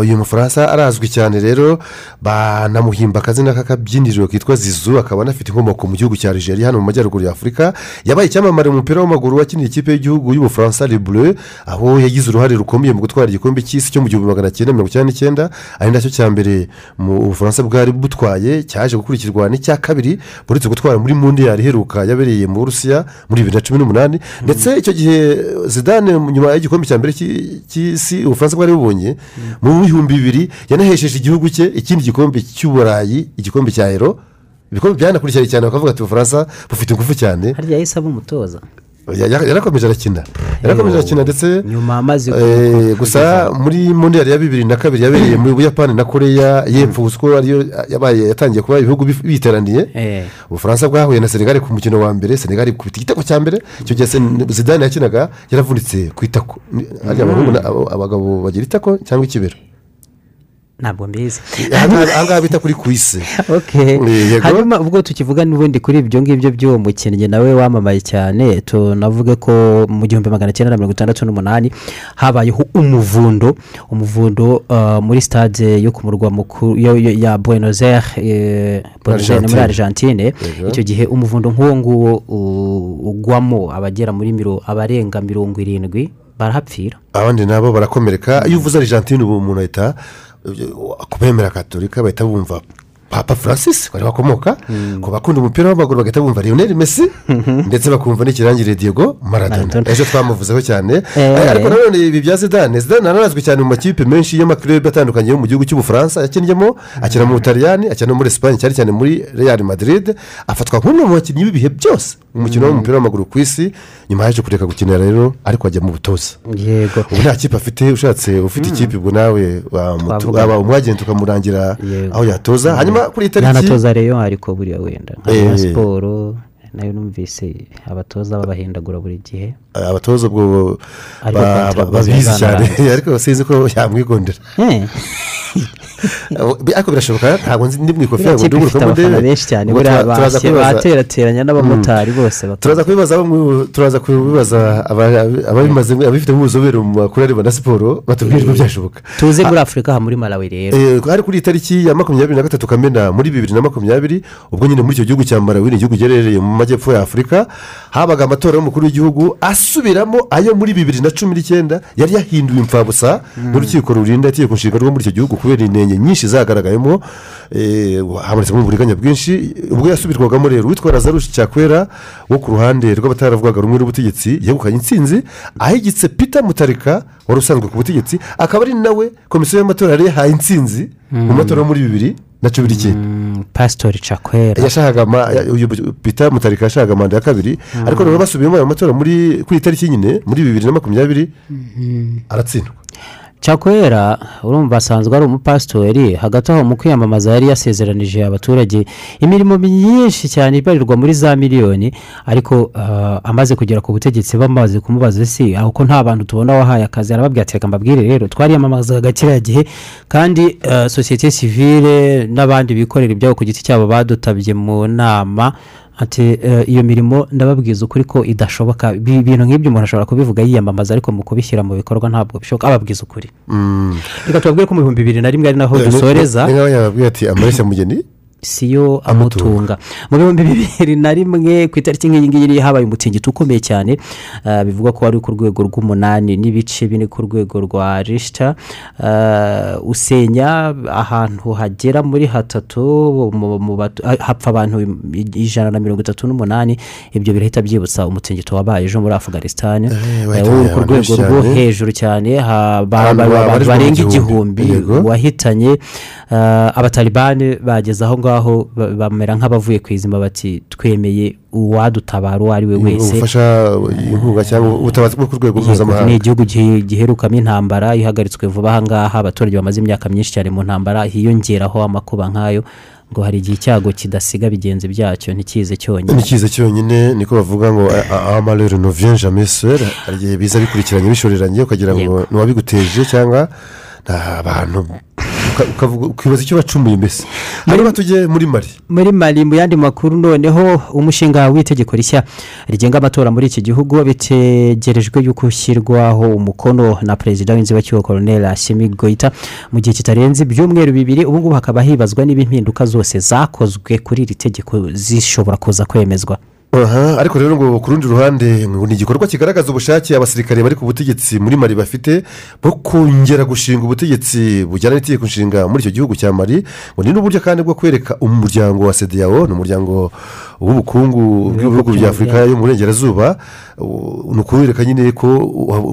uyu mufaransa arazwi cyane rero banamuhimba akazina k'akabyiniriro kitwa zizu akaba anafite inkomoko mu gihugu cya Algeria hano mu majyaruguru ya afurika yabaye icyamamare mu mupira w'amaguru wakiniye ikipe y'igihugu y'ubufaransa Bleu aho yagize uruhare rukomeye mu gutwara igikombe cy'isi cyo mu gihumbi magana cyenda mirongo icyenda n'icyenda ari na cyo cya mbere mu bufaransa bwari butwaye cyaje gukurikirwa n'icya kabiri buretse gutwara muri mundiyari iheruka yabereye mu burusiya muri bibiri na cumi n'umunani. Ndetse icyo gihe zidane nyuma y'igikombe cya mbere cy'i- cy'isi ubufaransa bwari bubonye mu bihumbi bibiri yanahesheje igihugu cye ikindi gikombe cy'uburayi igikombe cya ero ibikombe byanakurikiranye cyane bakavuga ati ubufaransa bufite ingufu cyane. Harya yahise umutoza. Yarakomeje arakina yarakomeje arakina ndetse nyuma amaze eh, gusa muri mondiyari ya bibiri na kabiri yabereye mu buyapani na koreya y'epfo gusa ko ariyo yabaye yatangiye kuba ibihugu biteraniye. Eh. ubufaransa bwahuye na senegali ku mukino wa mbere. Senegali ikubita igitego cya mbere. Icyo gihe zidane yakinaga yaravunitse ku itako. Abagabo bagira itako cyangwa ikibero. Ntabwo mbizi aha ngaha bita kuri. Yego. hanyuma ubwo tukivuga n'ubundi kuri ibyo ngibyo by'uwo mukinnyi nawe wamamaye cyane tunavuge ko mu gihumbi magana cyenda mirongo itandatu n'umunani habayeho umuvundo umuvundo uh, muri stade yo ku murwa mukuru ya buenos aires eh, Buenos Aires muri Argentine. icyo gihe umuvundo nk'uwo nguwo ugwamo abagera muri abarenga mirongo irindwi barahapfira abandi nabo barakomereka iyo uvuze argentine ubu umuntu ahita ku bemera katolika bahita bumva papa francis bari bakomoka ku bakunda umupira w'amaguru bagahita bumva lionel messi ndetse bakumva n'ikirangire diego maradona. Ejo twamuvuzeho cyane. Eh. Eh, ariko nanone ibi bya zidane zidane aranazwi cyane mu makipe menshi y'amakirebe atandukanye yo mu gihugu cy'ubufaransa yakinnyemo akina mu butaliyani akina muri esipanye cyane cyane muri real madrid. Afatwa nk'umwe mu bakinnyi b'ibihe byose umukino w'umupira w'amaguru ku isi nyuma yaje kureka gukina rero ariko ajya mu butoza yego. Ubu nta kipe afite ushatse ufite ikipe ubwo nawe waba umwagenti ukamurangira aho yatoza. Hanyuma kuri iyi tariki ntanatoza reyo ariko buriya wenda nka Eh. Siporo na yo numvise abatoza babahindagura buri gihe abatoza ubwo babizi cyane ariko sinzi ko yamwigondera ariko birashoboka ntabwo nzi ndi mu ikofi ifite ndugurukamo abafana ndebe benshi cyane buriya baterateranya n'abamotari bose turaza kubibaza turaza kubibaza aba- ababimaze ababifitemo ubuzobere mu makuru areba na siporo batubwire ko byashoboka tuze muri afurika aha muri malawi rero hari kuri iyi tariki ya makumyabiri na gatatu kamena muri bibiri na makumyabiri ubwo nyine muri icyo gihugu cya malawi ni igihugu giherereye mu majyepfo ya afurika habaga amatora y'umukuru w'igihugu asubiramo ayo muri bibiri na cumi n'icyenda yari yahinduwe imfabusa n'urukiko rurinda itegeko nshinga rwo muri icyo gihugu kubera inenge nyinshi zagaragayemo eh, habonetsemo uburiganya bwinshi ubwo yasubirwagamo rero uwitwa lazarushi cyakwera wo ku ruhande rw'abataravugaga rumwe n'ubutegetsi yegukanye intsinzi ahigitse peter mutarika wari usanzwe ku butegetsi akaba ari nawe komisiyo y'amatora yari yahaye intsinzi mu matora yo muri bibiri. Na cumi n'icyenda pasitori cakwera yashakaga uyu peter mutarika yashakaga manda ya kabiri. Ariko noneho basubiyemo ayo matora muri kuri iyi tariki nyine muri bibiri na makumyabiri aratsindwa. Cakwera urumva asanzwe ari umupasitori hagati aho mu kwiyamamaza yari yasezeranije abaturage imirimo myinshi cyane ibarirwa muri za miliyoni ariko ah, amaze kugera ku butegetsi bamaze kumubaza isi aho ko nta bantu tubona wahaye akazi? Arababwira ati reka mbabwire rero twariyamamazaga kiriya gihe kandi ah, sosiyete sivile n'abandi bikorera ibyabo ku giti cyabo badutabye mu nama ati eh, iyo mirimo ndababwiza ukuri ko idashoboka. Ibi- ibintu nk'ibyo umuntu ashobora kubivuga yiyamamaza ariko mu kubishyira mu bikorwa ntabwo bishoboka. Ababwiza ukuri. Reka tubabwire ko mu bihumbi bibiri na rimwe ari naho dusoreza. ni nk'aho yababwiye ati amareshya mugeni? Siyo amutunga. Mu bihumbi bibiri na rimwe ku itariki nk'iyi ngiyi niyo habaye umutingito ukomeye cyane ah, bivugwa ko wari ku rwego rw'umunani n'ibice bine ku rwego rwa rishita ah, usenya ahantu hagera muri hatatu ah, hapfa abantu ijana na mirongo itatu n'umunani. Ibyo birahita byibutsa umutingito wabaye ejo muri afganistan wahita wo ku rwego rwo hejuru cyane barenga gihumbi. igihumbi wahitanye. Ah, abatalibani bageze aho ngaho ba- bamera nk'abavuye ku izima bati twemeye uwadutabara uwo ari we wese. ubufasha cyangwa ubutabazi bwo ku rwego mpuzamahanga. ni igihugu gihe- giherukamo intambara ihagaritswe vuba aha ngaha abaturage bamaze imyaka myinshi cyane mu ntambara hiyongeraho amakuba nk'ayo ngo hari igihe icyago kidasiga bigenzi byacyo ntikize cyonyine. N'ikiza cyonyine niko bavuga ngo amarere novien jamais seul. Hari igihe biza bikurikiranye bishoreranye ukagira ngo ni uwabiguteje cyangwa? Ni abantu ukibaza icyo bacumuye mbese? Hanyuma tujye muri mari muri mari mu yandi makuru noneho umushinga w'itegeko rishya rigenga amatora muri iki gihugu bitegerejwe yuko ushyirwaho umukono na perezida w'inzibacyuho koroneri ashimi goyita mu gihe kitarenze ibyumweru bibiri ubu ngubu hakaba hibazwa niba impinduka zose zakozwe kuri iri tegeko zishobora kuza kwemezwa. Aha ariko rero ngo ku rundi ruhande ni igikorwa kigaragaza ubushake abasirikare bari ku butegetsi muri mari bafite bwo kongera gushinga ubutegetsi bujyana n'itegeko nshinga muri icyo gihugu cya mari ngo ni n'uburyo kandi bwo kwereka umuryango wa sedeyawo ni umuryango w'ubukungu bw'ibihugu bya afurika yo mu burengerazuba ni ukubereka nyine ko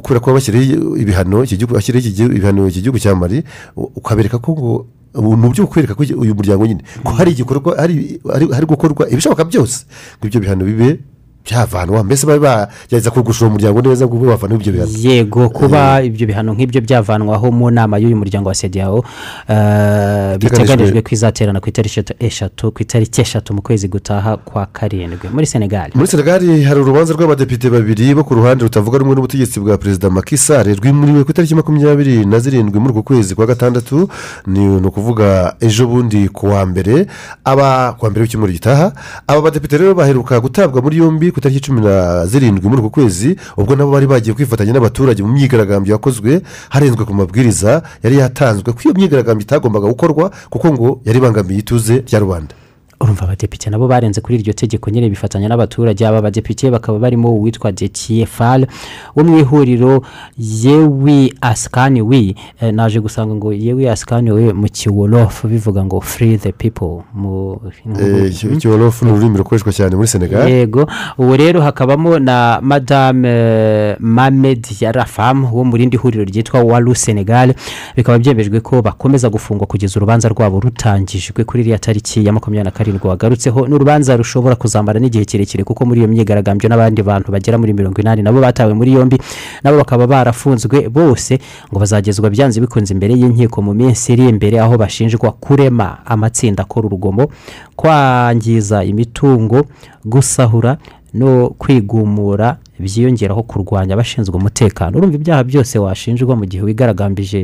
kubera ko bashyiriyeho ibihano iki gihugu cya mari ukabereka ko ngo uburyo bwo kwereka ko uyu muryango nyine. Ko hari igikorwa hari hari- hari gukorwa ibishoboka byose. Ngo ibyo bihano bibe byavanwa mbese babe bagerageza kugushura umuryango neza ngo ube wavanaho ibyo bihano? Yego kuba ibyo bihano nk'ibyo byavanwaho mu nama y'uyu muryango wa sediyawo eh, biteganijwe. ko izaterana ku itariki eshatu- ku itariki eshatu mu kwezi gutaha kwa karindwi. Muri senegali muri senegali hari urubanza rw'abadepite babiri bo ku ruhande rutavuga rumwe n'ubutegetsi bwa perezida makisare rwimuriwe ku itariki makumyabiri na zirindwi muri uku kwezi kwa gatandatu ni ukuvuga ejo bundi ku wa mbere. Aba ku wa mbere w'icyumweru gitaha aba badepite rero baheruka gutabwa muri yombi ku itariki cumi na zirindwi muri uku kwezi ubwo nabo bari bagiye kwifatanya n'abaturage mu myigaragambyo yakozwe harenzwe ku mabwiriza yari yatanzwe ko iyo myigaragambyo itagombaga gukorwa kuko ngo yari ibangamiye ituze rya rubanda. Urumva abadepite nabo barenze kuri iryo tegeko nyine bifatanya n'abaturage. Aba badepite bakaba barimo uwitwa detiye fal wo mu ihuriro yewi asikani wi Eh, naje gusanga ngo yewi asikani we mu kiwolofu bivuga ngo free the people mu Eh, icyo- ikiwolofu ni ururimi rukoreshwa cyane muri senegali yego ubu rero hakabamo na madame eh, mamed yarafam wo mu rindi huriro ryitwa waru senegal. Bikaba byemejwe ko bakomeza gufungwa kugeza urubanza rwabo rutangijwe kuri iriya tariki ya makumyabiri na karindwi wagarutseho ni urubanza rushobora kuzamara n'igihe kirekire kuko muri iyo myigaragambyo n'abandi bantu bagera muri mirongo inani nabo batawe muri yombi nabo bakaba barafunzwe bose ngo bazagezwa byanze bikunze imbere y'inkiko mu minsi iri imbere aho bashinjwa kurema amatsinda akora urugomo kwangiza imitungo gusahura no kwigumura byiyongeraho kurwanya abashinzwe umutekano. Urumva ibyaha byose washinjwa mu gihe wigaragambije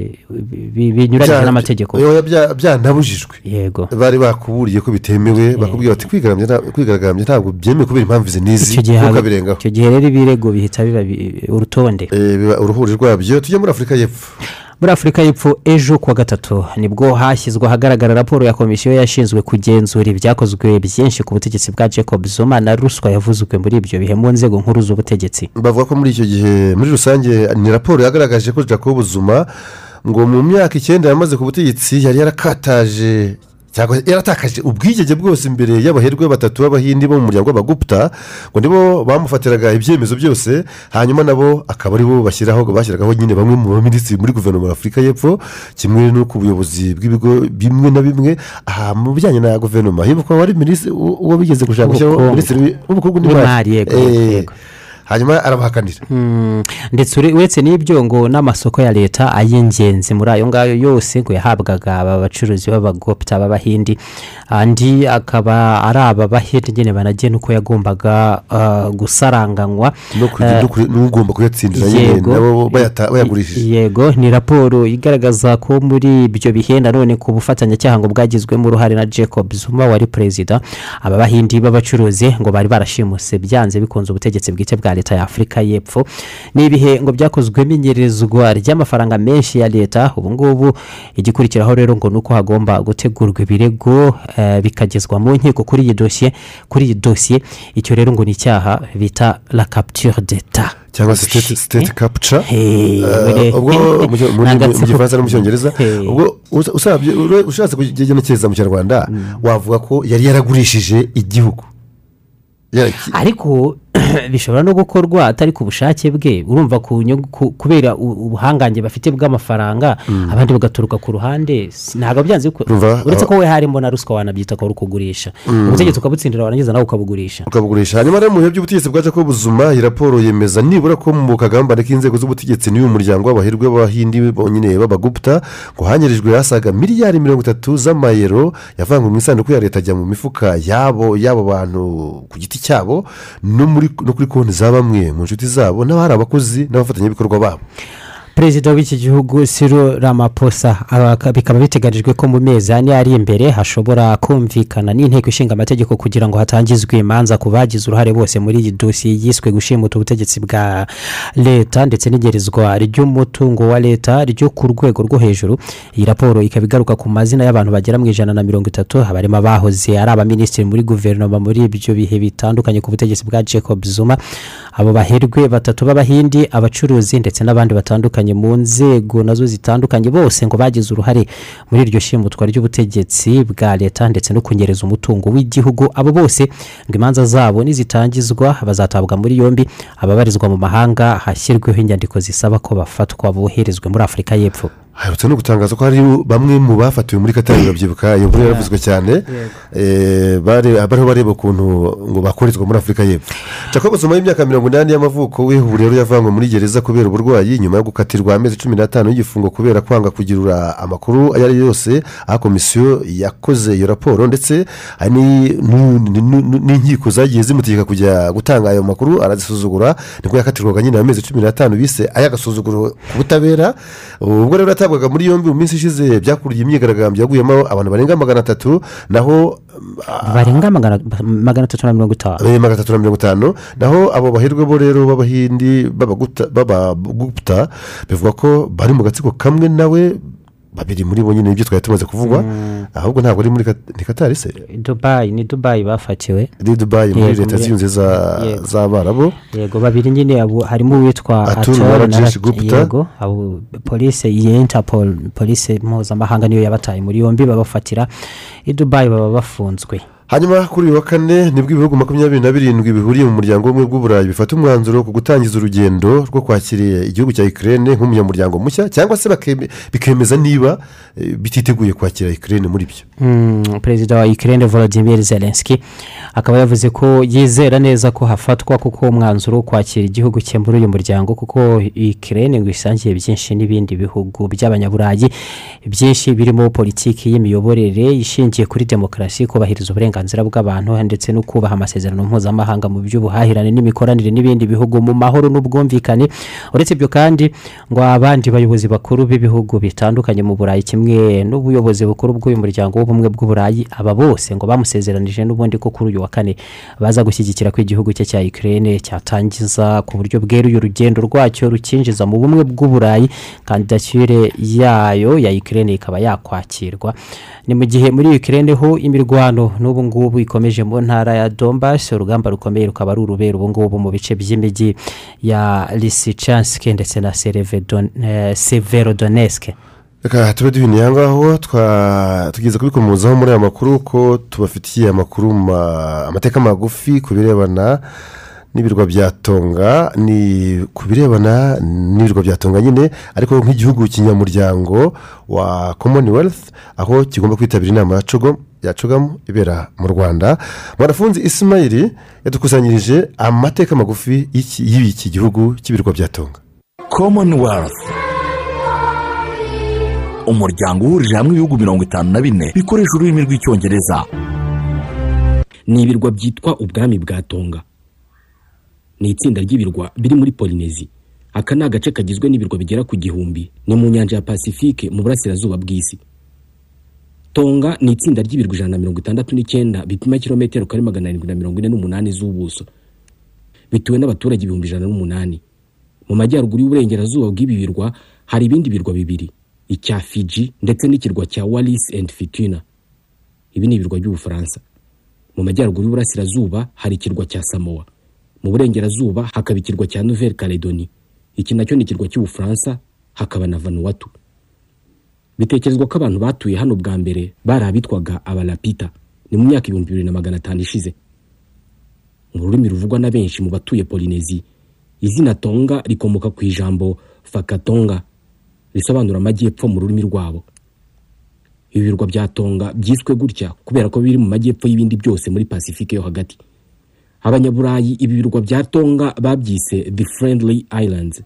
bi- binyuranyije n'amategeko. byanabujijwe. Yego. Bari bakuburiye ko bitemewe bakubwira bati "Kwigaragambya nta- kwigaragambya ntabwo byemewe kubera impamvu izi n'izi icyo gihe ntukabirengaho icyo gihe rero ibirego bihita biba bi- urutonde. Eh, uruhuri rwabyo. Tujya muri afurika y'epfo. Muri afurika y'epfo ejo kuwa gatatu ni bwo hashyizwe ahagaragara raporo ya komisiyo yashinzwe kugenzura ibyakozwe byinshi ku butegetsi bwa jacob zuma na ruswa yavuzwe muri ibyo bihe mu nzego nkuru z'ubutegetsi. Bavuga ko muri icyo gihe muri rusange ni raporo yagaragaje ko jacob zuma ngo mu myaka icyenda yamaze ku butegetsi yari yarakataje yaratakaje ubwigenge bwose imbere y'abaherwe batatu b'abahindi bo mu muryango w'abaguputa ngo nibo bamufatiraga ibyemezo byose hanyuma nabo akaba ari bo bashyiraho bashyiragaho nyine bamwe mu baminisitiri muri guverinoma afurika y'epfo kimwe no ku buyobozi bw'ibigo bimwe na bimwe aha mu bijyanye na guverinoma. Hibuka wari minisitiri uwo bigeze gushaka gushyiraho minisitiri w'ubukungu N'imari, hanyuma arabahakanira. Mm, ndetse ure- uretse n'ibyo ngo n'amasoko ya leta ay'ingenzi muri ayo ngayo yose ngo yahabwaga aba bacuruzi b'abagopita b'abahindi andi akaba ari aba bahindi nyine banagena uko yagombaga ah, gusaranganywa n'ugomba kuyatsindira nyine yego. nabo bayagurishije. Yego ni raporo igaragaza ko muri ibyo bihe nanone ku bufatanyacyaha ngo bwagizwemo uruhare na jacob zuma wari perezida aba bahindi b'abacuruzi ngo bari barashimuse byanze bikunze ubutegetsi bwite bwa leta ya afurika y'epfo. Ni ibihe ngo byakozwemo inyerezwa ry'amafaranga menshi ya leta? Ubu ngubu igikurikiraho rero ngo ni uko hagomba gutegurwa ibirego eh, bikagezwa mu nkiko kuri iyi dosiye kuri iyi dosiye icyo rero ngo ni icyaha bita la capture d'etat. Cyangwa se state capture? Hey, Eh, ubwo mu gifaransa no mu cyongereza ubwo ushatse kugenekereza mu kinyarwanda wavuga ko yari yaragurishije igihugu. Ariko <clears throat> bishobora no gukorwa atari ku bushake bwe. Urumva kubera ubuhangange bafite bw'amafaranga abandi bagaturuka ku ruhande. Ntabwo byanze uretse ko we harimo na ruswa wanabyita ko ari ukugurisha. Mm. ubutegetsi ukabutsindira warangiza nawe ukabugurisha. Ukabugurisha. Hanyuma rero mu bihe by'ubutegetsi bwa jacob zuma iyi raporo yemeza nibura ko mu kagambane k'inzego z'ubutegetsi n'uyu muryango w'abahirwe b'abahindi bonyine b'abaguputa ngo hanyirijwe hasaga miliyari mirongo itatu z'amayero yavanywe mu isanduku ya leta ajya mu mifuka yabo y'abo bantu ku giti cyabo no muri no kuri konti za bamwe mu nshuti zabo n'abari abakozi n'abafatanyabikorwa babo. Perezida w'iki gihugu siro ramaposa aba- bikaba biteganijwe ko mu mezi ane ari imbere hashobora kumvikana n'inteko ishinga amategeko kugira ngo hatangizwe imanza ku bagize uruhare bose muri iyi dosiye yiswe gushimuta ubutegetsi bwa leta ndetse n'igerezwa ry'umutungo wa leta ryo ku rwego rwo hejuru. Iyi raporo ikaba igaruka ku mazina y'abantu bagera mu ijana na mirongo itatu abarimo abahoze ari abaminisitiri muri guverinoma muri ibyo bihe bitandukanye ku butegetsi bwa jacob zuma. Abo baherwe batatu b'abahindi abacuruzi ndetse n'abandi batandukanye mu nzego na zo zitandukanye bose ngo bagize uruhare muri iryo shimutwa ry'ubutegetsi bwa leta ndetse no kunyereza umutungo w'igihugu. Abo bose ngo imanza zabo nizitangizwa bazatabwa muri yombi. Ababarizwa mu mahanga hashyirweho inyandiko zisaba ko bafatwa boherezwe muri afurika y'epfo. Haherutse no gutangaza ko hari bamwe mu bafatiwe muri katari babyibuka iyo nkuru yaravuzwe cyane Eh, bariho bareba ukuntu ngo bakorezwa muri afurika y'epfo. Jacob zuma y'imyaka mirongo inani y'amavuko we ubu rero yavanywe muri gereza kubera uburwayi nyuma yo gukatirwa amezi cumi n'atanu y'igifungo kubera kwanga kugirura amakuru ayo ari yo yose aho komisiyo yakoze iyo raporo ndetse n'inkiko zagiye zimutegeka kujya gutanga ayo makuru arazisuzugura ni bwo yakatirwaga nyine amezi cumi n'atanu bise ay'agasuzuguro ku butabera. Ubwo rero yatabwaga muri yombi mu minsi ishize byakuriye imyigaragambyo yaguyemo abantu barenga magana atatu naho barenga magana atatu na mirongo itanu. Eh, magana atatu na mirongo itanu. Naho abo bahirwe bo rero b'abahindi b'abaguta- bivuga ko bari mu gatsiko kamwe nawe babiri muri bo nyine ibyo twari tumaze kuvugwa ahubwo ntabwo ari muri katari se? Dubayi ni dubayi bafatiwe. Ni dubayi muri leta Yego. z'abarabu yego babiri nyine harimo uwitwa Atul na yego polisi iyi interpol polisi mpuzamahanga niyo yabataye muri yombi babafatira. I dubayi baba bafunzwe. Hanyuma kuri uyu wa kane ni bwo ibihugu makumyabiri na birindwi bihuriye mu muryango w'ubumwe bw'uburayi bifata umwanzuro ku gutangiza urugendo rwo kwakira igihugu cya ikirere nk'umunyamuryango mushya cyangwa se bikemeza niba eh, bititeguye kwakira ikirere muri byo. Mm, perezida wa ikirere volodimir zelenski akaba yavuze ko yizera neza ko hafatwa kuko umwanzuro wo kwakira igihugu cye muri uyu muryango kuko ikirere ngo isangiye byinshi n'ibindi bihugu by'abanyaburayi byinshi birimo politiki y'imiyoborere ishingiye kuri demokarasi kubahiriza uburenganzira bw'abantu ndetse no kubaha amasezerano mpuzamahanga mu by'ubuhahirane n'imikoranire n'ibindi bihugu mu mahoro n'ubwumvikane. Uretse ibyo kandi ngo abandi bayobozi bakuru b'ibihugu bitandukanye mu burayi kimwe n'ubuyobozi bukuru bw'uyu muryango w'ubumwe bw'uburayi aba bose ngo bamusezeranije n'ubundi ko kuri uyu wa kane baza gushyigikira ko igihugu cye cya ikirere cyatangiza ku buryo bweruye urugendo rwacyo rukinjiza mu bumwe bw'uburayi kandidatire yayo ya ikirere ikaba yakwakirwa. Ni mu gihe muri ikirere ho imirwano n'ubu ngubu ikomeje mu ntara ya dombasi urugamba rukomeye rukaba ari urubera ubu ngubu mu bice by'imijyi ya lisicanske ndetse na eh, severodonetsk. Reka tube duhiniye aha ngaho tugeze kubikomozaho muri aya makuru ko tubafitiye amakuru ma- amateka magufi ku birebana n'ibirwa bya tonga ni ku birebana n'ibirwa bya tonga nyine ariko nk'igihugu kinyamuryango wa commonwealth aho kigomba kwitabira inama ya cogo. Ya cogamu ibera mu rwanda. Mwarafunzi isimayiri yadukusanyirije amateka magufi y'iki gihugu cy'ibirwa bya tonga. Commonwealth. Umuryango uhurije hamwe ibihugu mirongo itanu na bine bikoresha ururimi rw'icyongereza. Ni ibirwa byitwa ubwami bwa tonga. Ni itsinda ry'ibirwa biri muri polinezi aka ni agace kagizwe n'ibirwa bigera ku gihumbi. Ni mu nyanja ya pasifike mu burasirazuba bw'isi. Tonga ni itsinda ry'ibirwa ijana na mirongo itandatu n'icyenda bipima kilometero kare magana arindwi na mirongo ine n'umunani z'ubuso. Bituwe n'abaturage ibihumbi ijana n'umunani. Mu majyaruguru y'uburengerazuba bw'ibi birwa hari ibindi birwa bibiri icya fiji ndetse n'ikirwa cya wallis and fitina. Ibi ni ibirwa by'ubufaransa. Mu majyaruguru y'uburasirazuba hari ikirwa cya samoa. Mu burengerazuba hakaba ikirwa cya nouvelle caledoni iki na cyo ni ikirwa cy'ubufaransa hakaba na vanuatu. Bitekerezwa ko abantu batuye hano bwa mbere bari abitwaga abarapita ni mu myaka ibihumbi bibiri na magana atanu ishize. Mu rurimi ruvugwa na benshi mu batuye polinezi izina tonga rikomoka ku ijambo fakatonga risobanura amajyepfo mu rurimi rwabo. Ibi birwa bya tonga byiswe gutya kubera ko biri mu majyepfo y'ibindi byose muri pasifike yo hagati. Abanyaburayi ibi birwa bya tonga babyise the friendly islands.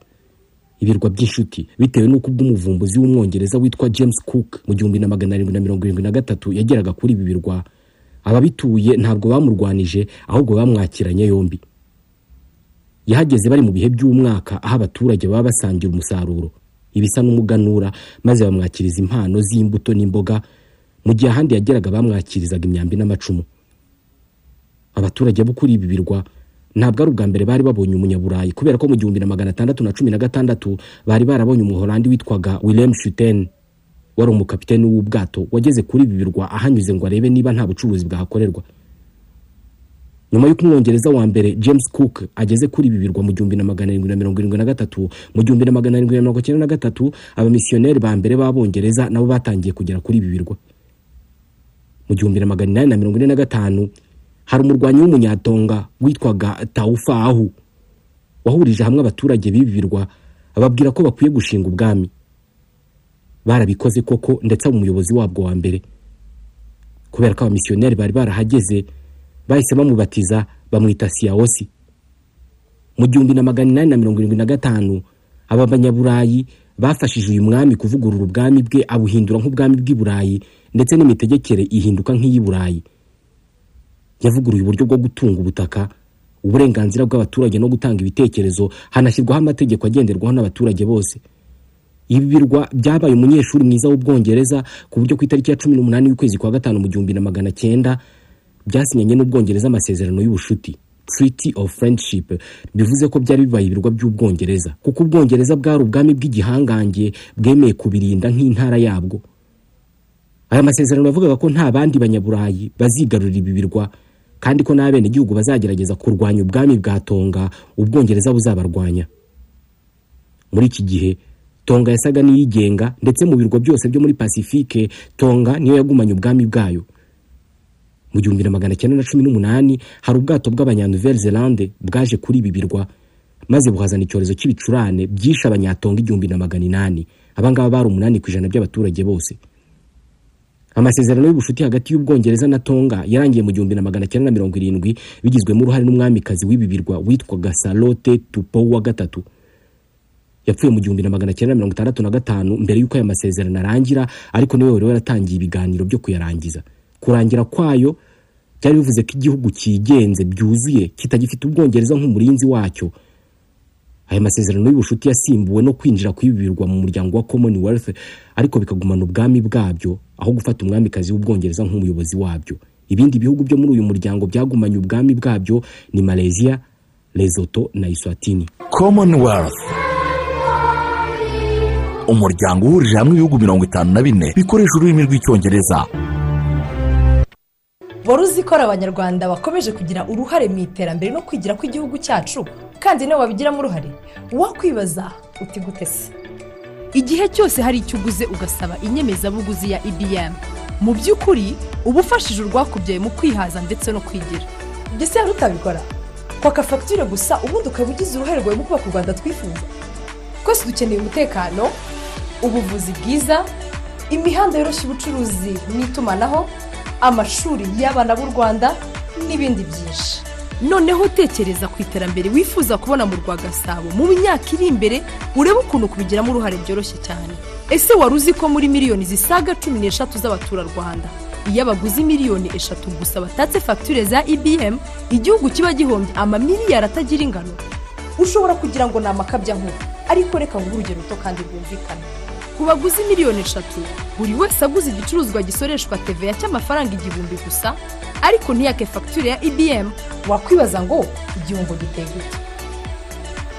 Ibirwa by'inshuti bitewe n'uko ubw'umuvumbuzi w'umwongereza witwa james cook mu gihumbi na magana arindwi na mirongo irindwi na gatatu yageraga kuri ibi birwa. Ababituye ntabwo bamurwanije ahubwo bamwakiranye yombi. Yahageze bari mu bihe by'umwaka aho abaturage baba basangira umusaruro. Ibisa n'umuganura maze bamwakiriza impano z'imbuto n'imboga mu gihe ahandi yageraga bamwakirizaga imyambi n'amacumu. Abaturage bo kuri ibi birwa ntabwo ari ubwa mbere bari babonye umunyaburayi kubera ko mu gihumbi na magana atandatu na cumi na gatandatu bari barabonye umuholandi witwaga william shuten wari umukapiteni w'ubwato wageze kuri ibi birwa ahanyuze ngo arebe niba nta bucuruzi bwahakorerwa nyuma y'uko umwongereza wa mbere james cook ageze kuri ibi birwa mu gihumbi na magana arindwi na mirongo irindwi na gatatu mu gihumbi na magana arindwi na mirongo icyenda na gatatu abamisiyoneri ba mbere b'abongereza nabo batangiye kugera kuri ibi birwa mu gihumbi na magana inani na mirongo ine na gatanu hari umurwanyi w'umunyatonga witwaga tawufahu wahurije hamwe abaturage b'ibi birwa ababwira ko bakwiye gushinga ubwami. Barabikoze koko ndetse umuyobozi wabwo wa mbere. Kubera ko abamisiyoneri bari barahageze bahise bamubatiza bamwita siyawosi mu gihumbi na magana inani na mirongo irindwi na gatanu aba banyaburayi bafashije uyu mwami kuvugurura ubwami bwe abuhindura nk'ubwami bw'i burayi ndetse n'imitegekere ihinduka nk'iy'i burayi. Yavuguruye uburyo bwo gutunga ubutaka uburenganzira bw'abaturage no gutanga ibitekerezo hanashyirwaho amategeko agenderwaho n'abaturage bose. Ibi birwa byabaye umunyeshuri mwiza w'ubwongereza ku buryo ku itariki ya cumi n'umunani y'ukwezi kwa gatanu mu gihumbi na magana cyenda byasinyanye n'ubwongereza amasezerano y'ubushuti treaty of friendship. Bivuze ko byari bibaye ibirwa by'ubwongereza kuko ubwongereza bwari ubwami bw'igihangange bwemeye kubirinda nk'intara yabwo. Aya masezerano yavugaga ko nta bandi banyaburayi bazigarurira ibi birwa. Kandi ko n'abenegihugu bazagerageza kurwanya ubwami bwa tonga ubwongereza buzabarwanya. Muri iki gihe tonga yasaga n'iyigenga ndetse mu birwa byose byo muri pasifike tonga niyo yagumanye ubwami bwayo. Mu gihumbi na magana cyenda na cumi n'umunani hari ubwato bw'abanyanouvelle zelande bwaje kuri ibi birwa maze buhazana icyorezo cy'ibicurane byishe abanyatonga igihumbi na magana inani. Abangaba bari umunani ku ijana by'abaturage bose. Amasezerano y'ubucuti hagati y'ubwongereza na tonga yarangiye mu gihumbi na magana cyenda na mirongo irindwi bigizwemo uruhare n'umwamikazi w'ibi birwa witwaga salote tupo wa gatatu. Yapfuye mu gihumbi na magana cyenda mirongo itandatu na gatanu mbere y'uko aya masezerano arangira ariko ni we wari waratangiye ibiganiro byo kuyarangiza. Kurangira kwayo byari bivuze ko igihugu cyigenze byuzuye kitagifite ubwongereza nk'umurinzi wacyo. Aya masezerano y'ubucuti yasimbuwe no kwinjira kw'ibi birwa mu muryango wa commonwealth ariko bikagumana ubwami bwabyo aho gufata umwamikazi w'ubwongereza nk'umuyobozi wabyo. Ibindi bihugu byo muri uyu muryango byagumanye ubwami bwabyo ni malaysia lesotho na iswatini commonwealth umuryango uhurije hamwe ibihugu mirongo itanu na bine bikoresha ururimi rw'icyongereza. Wari uzi ko abanyarwanda bakomeje kugira uruhare mu iterambere no kwigira kw'igihugu cyacu? Kandi nawe wabigiramo uruhare. Wakwibaza uti gute se? Igihe cyose hari icyo uguze ugasaba inyemezabuguzi ya ibm mu by'ukuri uba ufashije urwakubyaye mu kwihaza ndetse no kwigira. Ibyo se yari utabikora. Kwaka fagitire gusa ubundi ukaba ugize uruhare rwawe mu kubaka u rwanda twifuza. Twese dukeneye umutekano ubuvuzi bwiza imihanda yoroshya ubucuruzi n'itumanaho amashuri y'abana b'u rwanda n'ibindi byinshi. Noneho tekereza ku iterambere wifuza kubona mu rwa gasabo mu myaka iri imbere urebe ukuntu kubigiramo uruhare byoroshye cyane. Ese wari uzi ko muri miliyoni zisaga cumi n'eshatu z'abaturarwanda? Iyo abaguzi miliyoni eshatu gusa batatse fagitire za ibm igihugu kiba gihombye amamiliyari atagira ingano. Ushobora kugira ngo ni amakabya nkuru. Ariko reka nguhe urugero ruto kandi rwumvikana ku baguzi miliyoni eshatu. Buri wese aguze igicuruzwa gisoreshwa teveya cy'amafaranga igihumbi gusa ariko ntiyake fagitire ya ibm wakwibaza ngo igihombo giteye gute?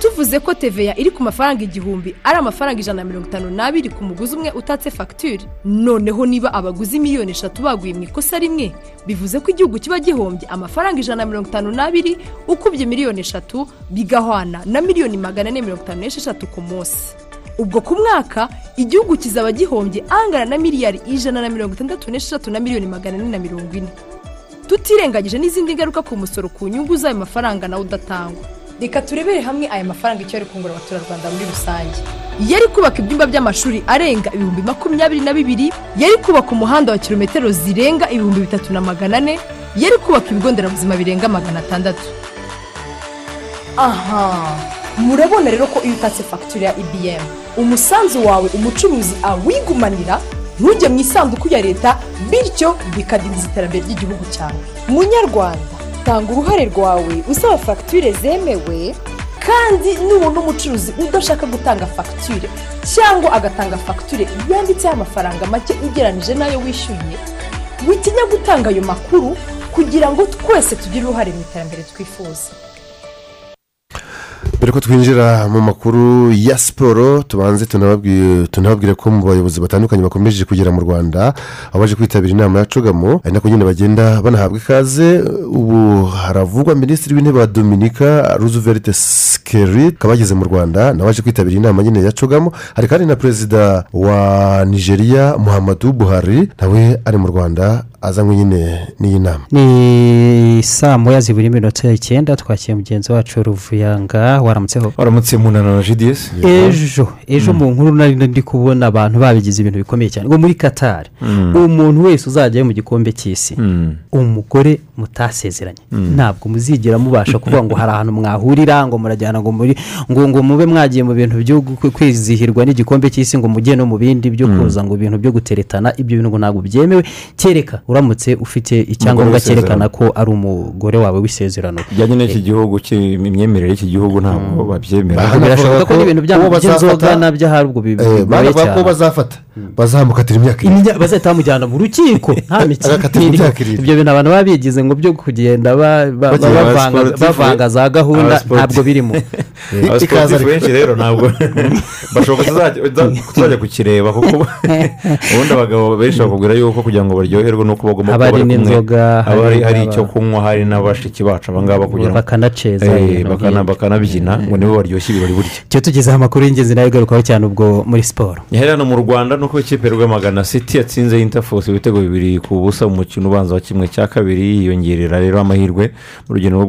Tuvuze ko teveya iri ku mafaranga igihumbi ari amafaranga ijana na mirongo itanu n'abiri ku muguzi umwe utatse fagitire noneho niba abaguzi miliyoni eshatu baguye mu ikosa rimwe bivuze ko igihugu kiba gihombye amafaranga ijana na mirongo itanu n'abiri ukubye miliyoni eshatu bigahwana na miliyoni magana ane mirongo itanu n'esheshatu ku munsi. Ubwo ku mwaka igihugu kizaba gihombye angana na miliyari ijana na mirongo itandatu n'esheshatu na miliyoni magana ane na mirongo ine. Tutirengagije n'izindi ngaruka ku musoro ku nyungu z'ayo mafaranga nawe udatangwa. Reka turebere hamwe aya mafaranga icyo ari kungura abaturarwanda muri rusange. Yari kubaka ibyumba by'amashuri arenga ibihumbi makumyabiri na bibiri yari kubaka umuhanda wa kilometero zirenga ibihumbi bitatu na magana ane yari kubaka ibigo nderabuzima birenga magana atandatu. Aha. Murabona rero ko iyo utatse fagitire ya ibm umusanzu wawe umucuruzi awigumanira ntujye mu isanduku ya leta bityo bikadindiza iterambere ry'igihugu cyawe. Munyarwanda tanga uruhare rwawe usaba fagitire zemewe kandi nubona umucuruzi udashaka gutanga fagitire cyangwa agatanga fagitire yanditseho amafaranga make ugereranyije n'ayo wishyuye witinya gutanga ayo makuru kugira ngo twese tugire uruhare mu iterambere twifuza. Mbere ko twinjira mu makuru ya siporo tubanze tunababwire ko mu bayobozi batandukanye bakomeje kugera mu rwanda aho baje kwitabira inama ya cugamo ari nako nyine bagenda banahabwa ikaze. Ubu haravugwa minisitiri w'intebe wa dominika roosevelt sikeri akaba ageze mu rwanda nawe aje kwitabira inama nyine ya cugamo. Hari kandi na perezida wa nigeria muhammadu buhari nawe ari mu rwanda azanywe nyine n'iyi nama. Ni saa moya zibura iminota icyenda twakira mugenzi wacu ruvuyanga waramutseho waramutse munana na jidiyesi ejo ejo mu nkuru nari ndi kubona abantu babigize ibintu bikomeye cyane. Ngo muri katari umuntu wese uzajyayo mu gikombe cy'isi. Umugore mutasezeranye. Ntabwo muzigera mubasha kuvuga ngo hari ahantu mwahurira ngo murajyana ngo muri ngo ngo mube mwagiye mu bintu byo kwizihirwa n'igikombe cy'isi ngo mujye no mu bindi byo kuza ngo ibintu byo guteretana ibyo bintu ngo ntabwo byemewe. Kereka uramutse ufite icyangombwa cyerekana ko ari umugore wawe w'isezerano. Bijyanye n'iki gihugu imyemerere y'iki gihugu ntabwo babyemera. Birashoboka ko n'ibintu byabo by'inzoga na byo ahubwo bigoye cyane. ko bazafata bazamukatira imyaka irindwi. Bazahita bamujyana mu rukiko nta mikino. Ibyo bintu abantu baba bigize ngo byo kugenda bavanga za gahunda ntabwo birimo. <laughs> Ikaza benshi rero ntabwo. <laughs> Bashobora kuzajya kukireba kuko <laughs> ubundi abagabo benshi bakubwira yuko kugira ngo baryoherwe nuko bagomba kuba bari kumwe. haba hari icyo kunywa hari n'abashiki bacu abangaba kugira ngo bakanaceza bakanabyina ngo nibo baryoshye ibirori burya. Icyo tugezeho amakuru y'ingenzi na yo igarukaho cyane ubwo muri siporo. Hano mu rwanda nuko ikipe rwamagana city yatsinze intafosi ibitego bibiri ku busa umukino ubanza wa kimwe cya kabiri yiyongerera rero amahirwe mu rugendo rwo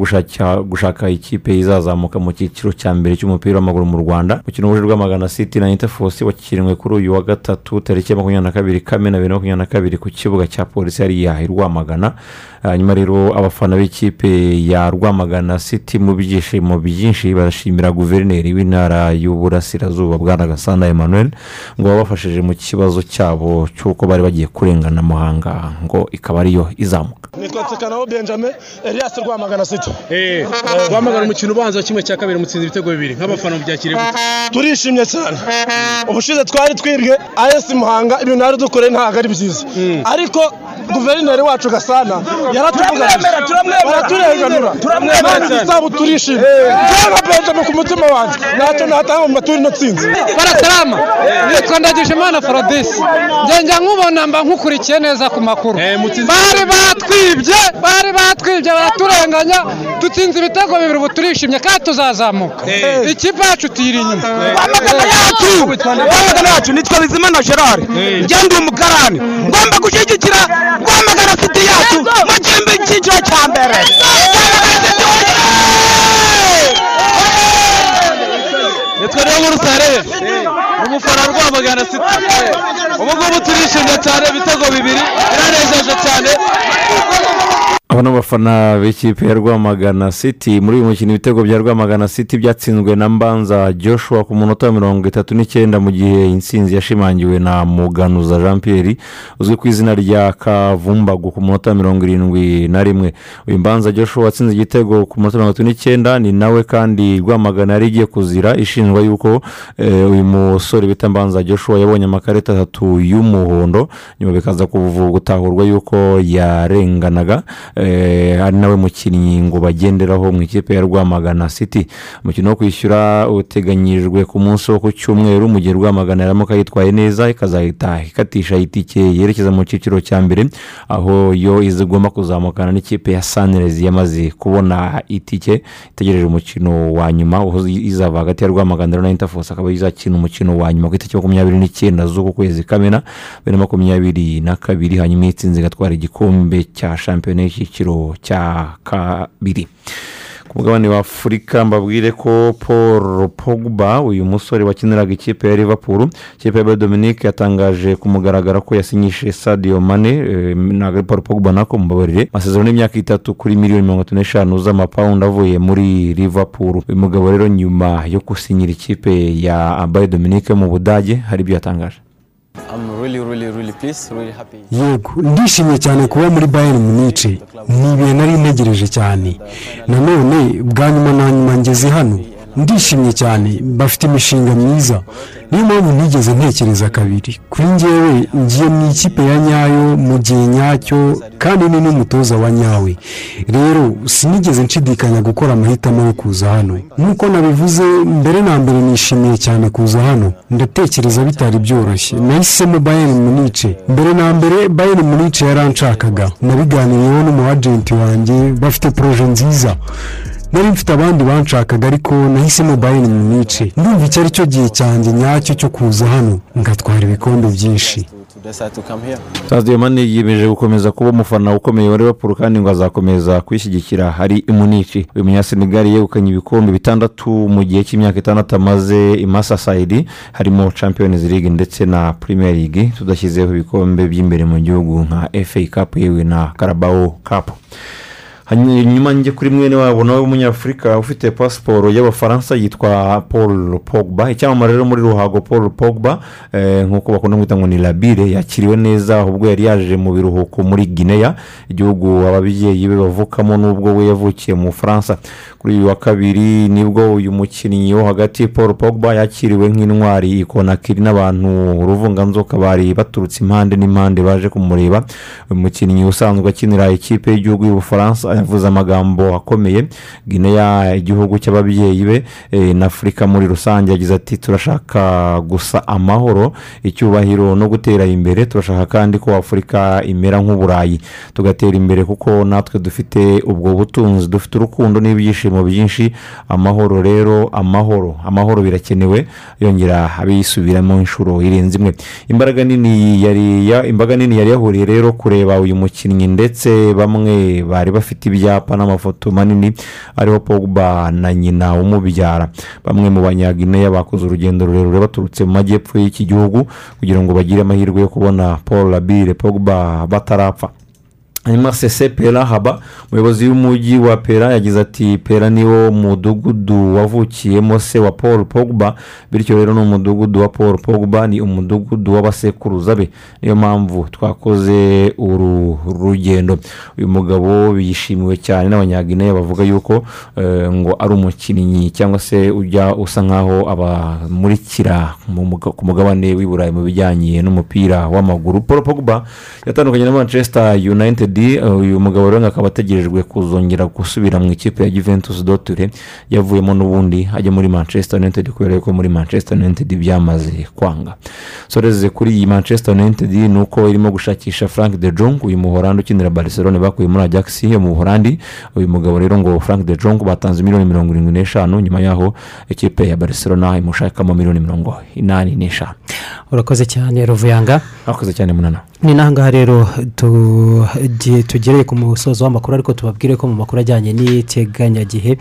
gushaka ikipe izazamuka mu cyiciro cya mbere cy'umupira w'amaguru mu rwanda. Umukino wuje rwamagana city na intafosi wakirinwe kuri uyu wa gatatu tariki ya makumyabiri na kabiri kamena bibiri na makumyabiri na kabiri ku kibuga cya polisi hariya i rwamagana. Hanyuma rero abafana b'ikipe ya rwamagana city mu byishimo byinshi barashimira guverineri w'intara y'uburasirazuba bwana gasana emmanuel ngo babafashije mu kibazo cyabo cy'uko bari bagiye kurengana muhanga ngo ikaba ariyo izamuka. Nitwa tsekanaho benjamin elias rwamagana city rwamagana umukino ubanza kimwe cya kabiri mutsinze ibitego bibiri. Nk'abafana mubyakiriye gute turishimye cyane. Ubushize twari twibwe ayesi muhanga ibintu yari dukoreye ntabwo ari byiza. Ariko guverineri wacu gasana yaratuvuganije baraturenganura. Turamwemera. Cyane turishimye. Nka benjamin ku mutima wanjye. Ntacyo natanga mu maturi natsinze baratarama. Nitwa ndagije imana amahoro disi njya nkubona mba nkukurikiye neza ku makuru bari batwibye bari batwibye baraturenganya dutsinze ibitego bibiri ubu turishimye kandi tuzazamuka ikipe yacu tuyiri inyuma amagana yacu amagana yacu nitwa bizimana gerard njya ndi umukarani ngomba gushyigikira rwamagana siti yacu mu gihembe cyiciro cya mbere nitwa niyo nkuru sarebe rwamagana siti ubu ngubu turishimye cyane ibitego bibiri. Biranejeje cyane. Aba ni abafana b'ikipe ya rwamagana city muri uyu mukino ibitego bya rwamagana city byatsinzwe na mbanza joshua ku munota wa mirongo itatu n'icyenda mu gihe intsinzi yashimangiwe na muganuza jean pierre uzwi ku izina rya kavumbagu ku munota wa mirongo irindwi na rimwe. Uyu mbanza joshua watsinze igitego ku munota wa mirongo itatu n'icyenda ni nawe kandi rwamagana yari igiye kuzira ishinjwa yuko eh, uyu musore bita mbanza joshua yabonye amakarita atatu y'umuhondo nyuma bikaza gutahurwa yuko yarenganaga ari nawe mukinnyi ngo bagenderaho mu ikipe ya rwamagana city. Umukino wo kwishyura uteganyijwe ku munsi wo ku cyumweru mu gihe rwamagana yaramuka yitwaye neza ikazahita ikatisha itike yerekeza mu cyiciro cya mbere aho yo izigomba kuzamukana n'ikipe ya sanirezi yamaze kubona itike itegereje umukino wa nyuma izava hagati ya rwamagana na intafosi akaba izakina umukino wa nyuma ku itariki makumyabiri n'icyenda z'uku kwezi kamena bibiri na makumyabiri na kabiri hanyuma iyi tsinzi igatwara igikombe cya shampiyona y'icyiciro cya kabiri. Ku mugabane wa afurika mbabwire ko paul pogba uyu musore wakiniraga ikipe ya liverpool ikipe ya dominique yatangaje ku mugaragaro ko yasinyishije sadio mane. Eh, ntabwo ari paul pogba nako mubabarire amasezerano y'imyaka itatu kuri miliyoni mirongo itatu n'eshanu z'amapawundi avuye muri liverpool. Uyu mugabo rero nyuma yo gusinyira ikipe ya Bayern dominique mu budage hari ibyo yatangaje. Yego ndishimye cyane kuba muri bayern munice ni ibihe nari ntegereje cyane. Nanone bwa nyuma na nyuma ngeze hano. Ndishimye cyane bafite imishinga myiza. Niyo mpamvu ntigeze ntekereza kabiri. Kuri ngewe ngiye mu ikipe ya nyayo mu gihe nyacyo kandi ni n'umutoza wa nyawe. Rero sinigeze nshidikanya gukora amahitamo yo kuza hano. Nk'uko nabivuze mbere na mbere nishimiye cyane kuza hano. Ndatekereza bitari byoroshye. Nahisemo bayern munice mbere na mbere bayern munice yaranshakaga. Nabiganiriyeho n'umu agenti wanjye bafite poroje nziza. Nari mfite abandi banshakaga ariko nahisemo bayern munice ndumva icyo ari cyo gihe cyanjye nyacyo cyo kuza hano. Ngatwara ibikombe byinshi. Sadio mane yiyemeje gukomeza kuba umufana ukomeye wa liverpool kandi ngo azakomeza kwishyigikira. Hari imunici uyu munyasenegali yegukanye ibikombe bitandatu mu gihe cy'imyaka itandatu amaze i masasayidi harimo champions league ndetse na premier league. Tudashyizeho ibikombe by'imbere mu gihugu nka fa cup yewe na carabao cup. Hanyuma njye kuri mwene wabo nawe w'umunyafurika ufite pasiporo y'abafaransa yitwa paul pogba. Icyamamare rero muri ruhago paul pogba eh, nk'uko bakunda kwita ngo ni labire yakiriwe neza ubwo yari yaje mu biruhuko muri guinea igihugu ababyeyi be bavukamo n'ubwo we yavukiye mu bufaransa. Kuri uyu wa kabiri ni bwo uyu mukinnyi wo hagati paul pogba yakiriwe nk'intwari ikonakiri n'abantu uruvunganzoka bari baturutse impande n'impande baje kumureba. Uyu mukinnyi usanzwe akinira ikipe y'igihugu y'ubufaransa yavuze amagambo akomeye. Guinea igihugu cy'ababyeyi be eh, na afurika muri rusange yagize ati turashaka gusa amahoro icyubahiro no gutera imbere. Turashaka kandi ko afurika imera nk'uburayi. Tugatera imbere kuko natwe dufite ubwo butunzi dufite urukundo n'ibyishimo byinshi. Amahoro rero amahoro amahoro birakenewe yongera abisubiramo inshuro irenze imwe. Imbaraga nini yari ya- imbaga nini yari yahuriye rero kureba uyu mukinnyi ndetse bamwe bari bafite ibyapa n'amafoto manini ariho pogba na nyina umubyara bamwe mu banyagineya bakoze urugendo rurerure baturutse mu majyepfo y'iki gihugu kugira ngo bagire amahirwe yo kubona paul labire pogba batarapfa. Hanyuma sese pera haba umuyobozi w'umujyi wa pera yagize ati pera niwo mudugudu wavukiyemo se wa paul pogba bityo rero ni umudugudu wa paul pogba ni umudugudu w'abasekuruza be. Niyo mpamvu twakoze uru rugendo. Uyu mugabo yishimiwe cyane n'abanyagineya bavuga yuko eh, ngo ari umukinnyi cyangwa se ujya usa nkaho abamurikira ku mugabane w'i burayi mu bijyanye n'umupira w'amaguru. Paul pogba yatandukanye na manchester united united eh, uyu mugabo rero akaba ategerejwe kuzongera gusubira mu ikipe ya juventus dotire yavuyemo n'ubundi ajya muri manchester united kubera yuko muri manchester united byamaze kwanga. Soreze kuri iyi manchester united ni uko irimo gushakisha frank de jong uyu muhorandi ukinira barcelone bakuye muri ajax yo mu buhorandi. Uyu mugabo rero ngo frank de jong batanze miliyoni mirongo irindwi n'eshanu nyuma yaho ikipe ya barcelona imushakamo miliyoni mirongo inani n'eshanu. Urakoze cyane ruvuyanga. Urakoze cyane munana. Ni n'ahangaha rero tugi- tugereye ku musozo w'amakuru ariko tubabwire ko mu makuru ajyanye n'iteganyagihe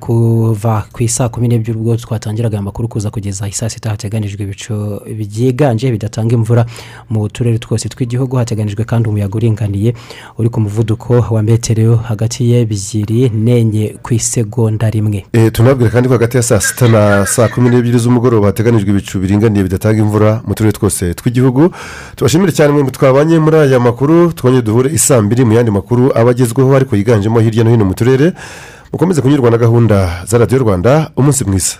kuva ku isaa kumi n'ebyiri ubwo twatangiraga aya makuru kuza kugeza isaa sita hateganijwe ibicu byiganje bidatanga imvura mu turere twose tw'igihugu. Hateganijwe kandi umuyaga uringaniye uri ku muvuduko wa metero hagati y'ebyiri n'enye ku isegonda rimwe. Eh, tunabwira kandi ko hagati ya saa sita na saa kumi n'ebyiri z'umugoroba hateganijwe ibicu biringaniye bidatanga imvura mu turere twose tw'igihugu. Tubashimire cyane mwe twabanye muri aya makuru twongere duhure isaa mbiri mu yandi makuru aba agezweho ariko yiganjemo hirya no hino mu turere. mukomeze kunyurwa na gahunda za radiyo rwanda umunsi mwiza.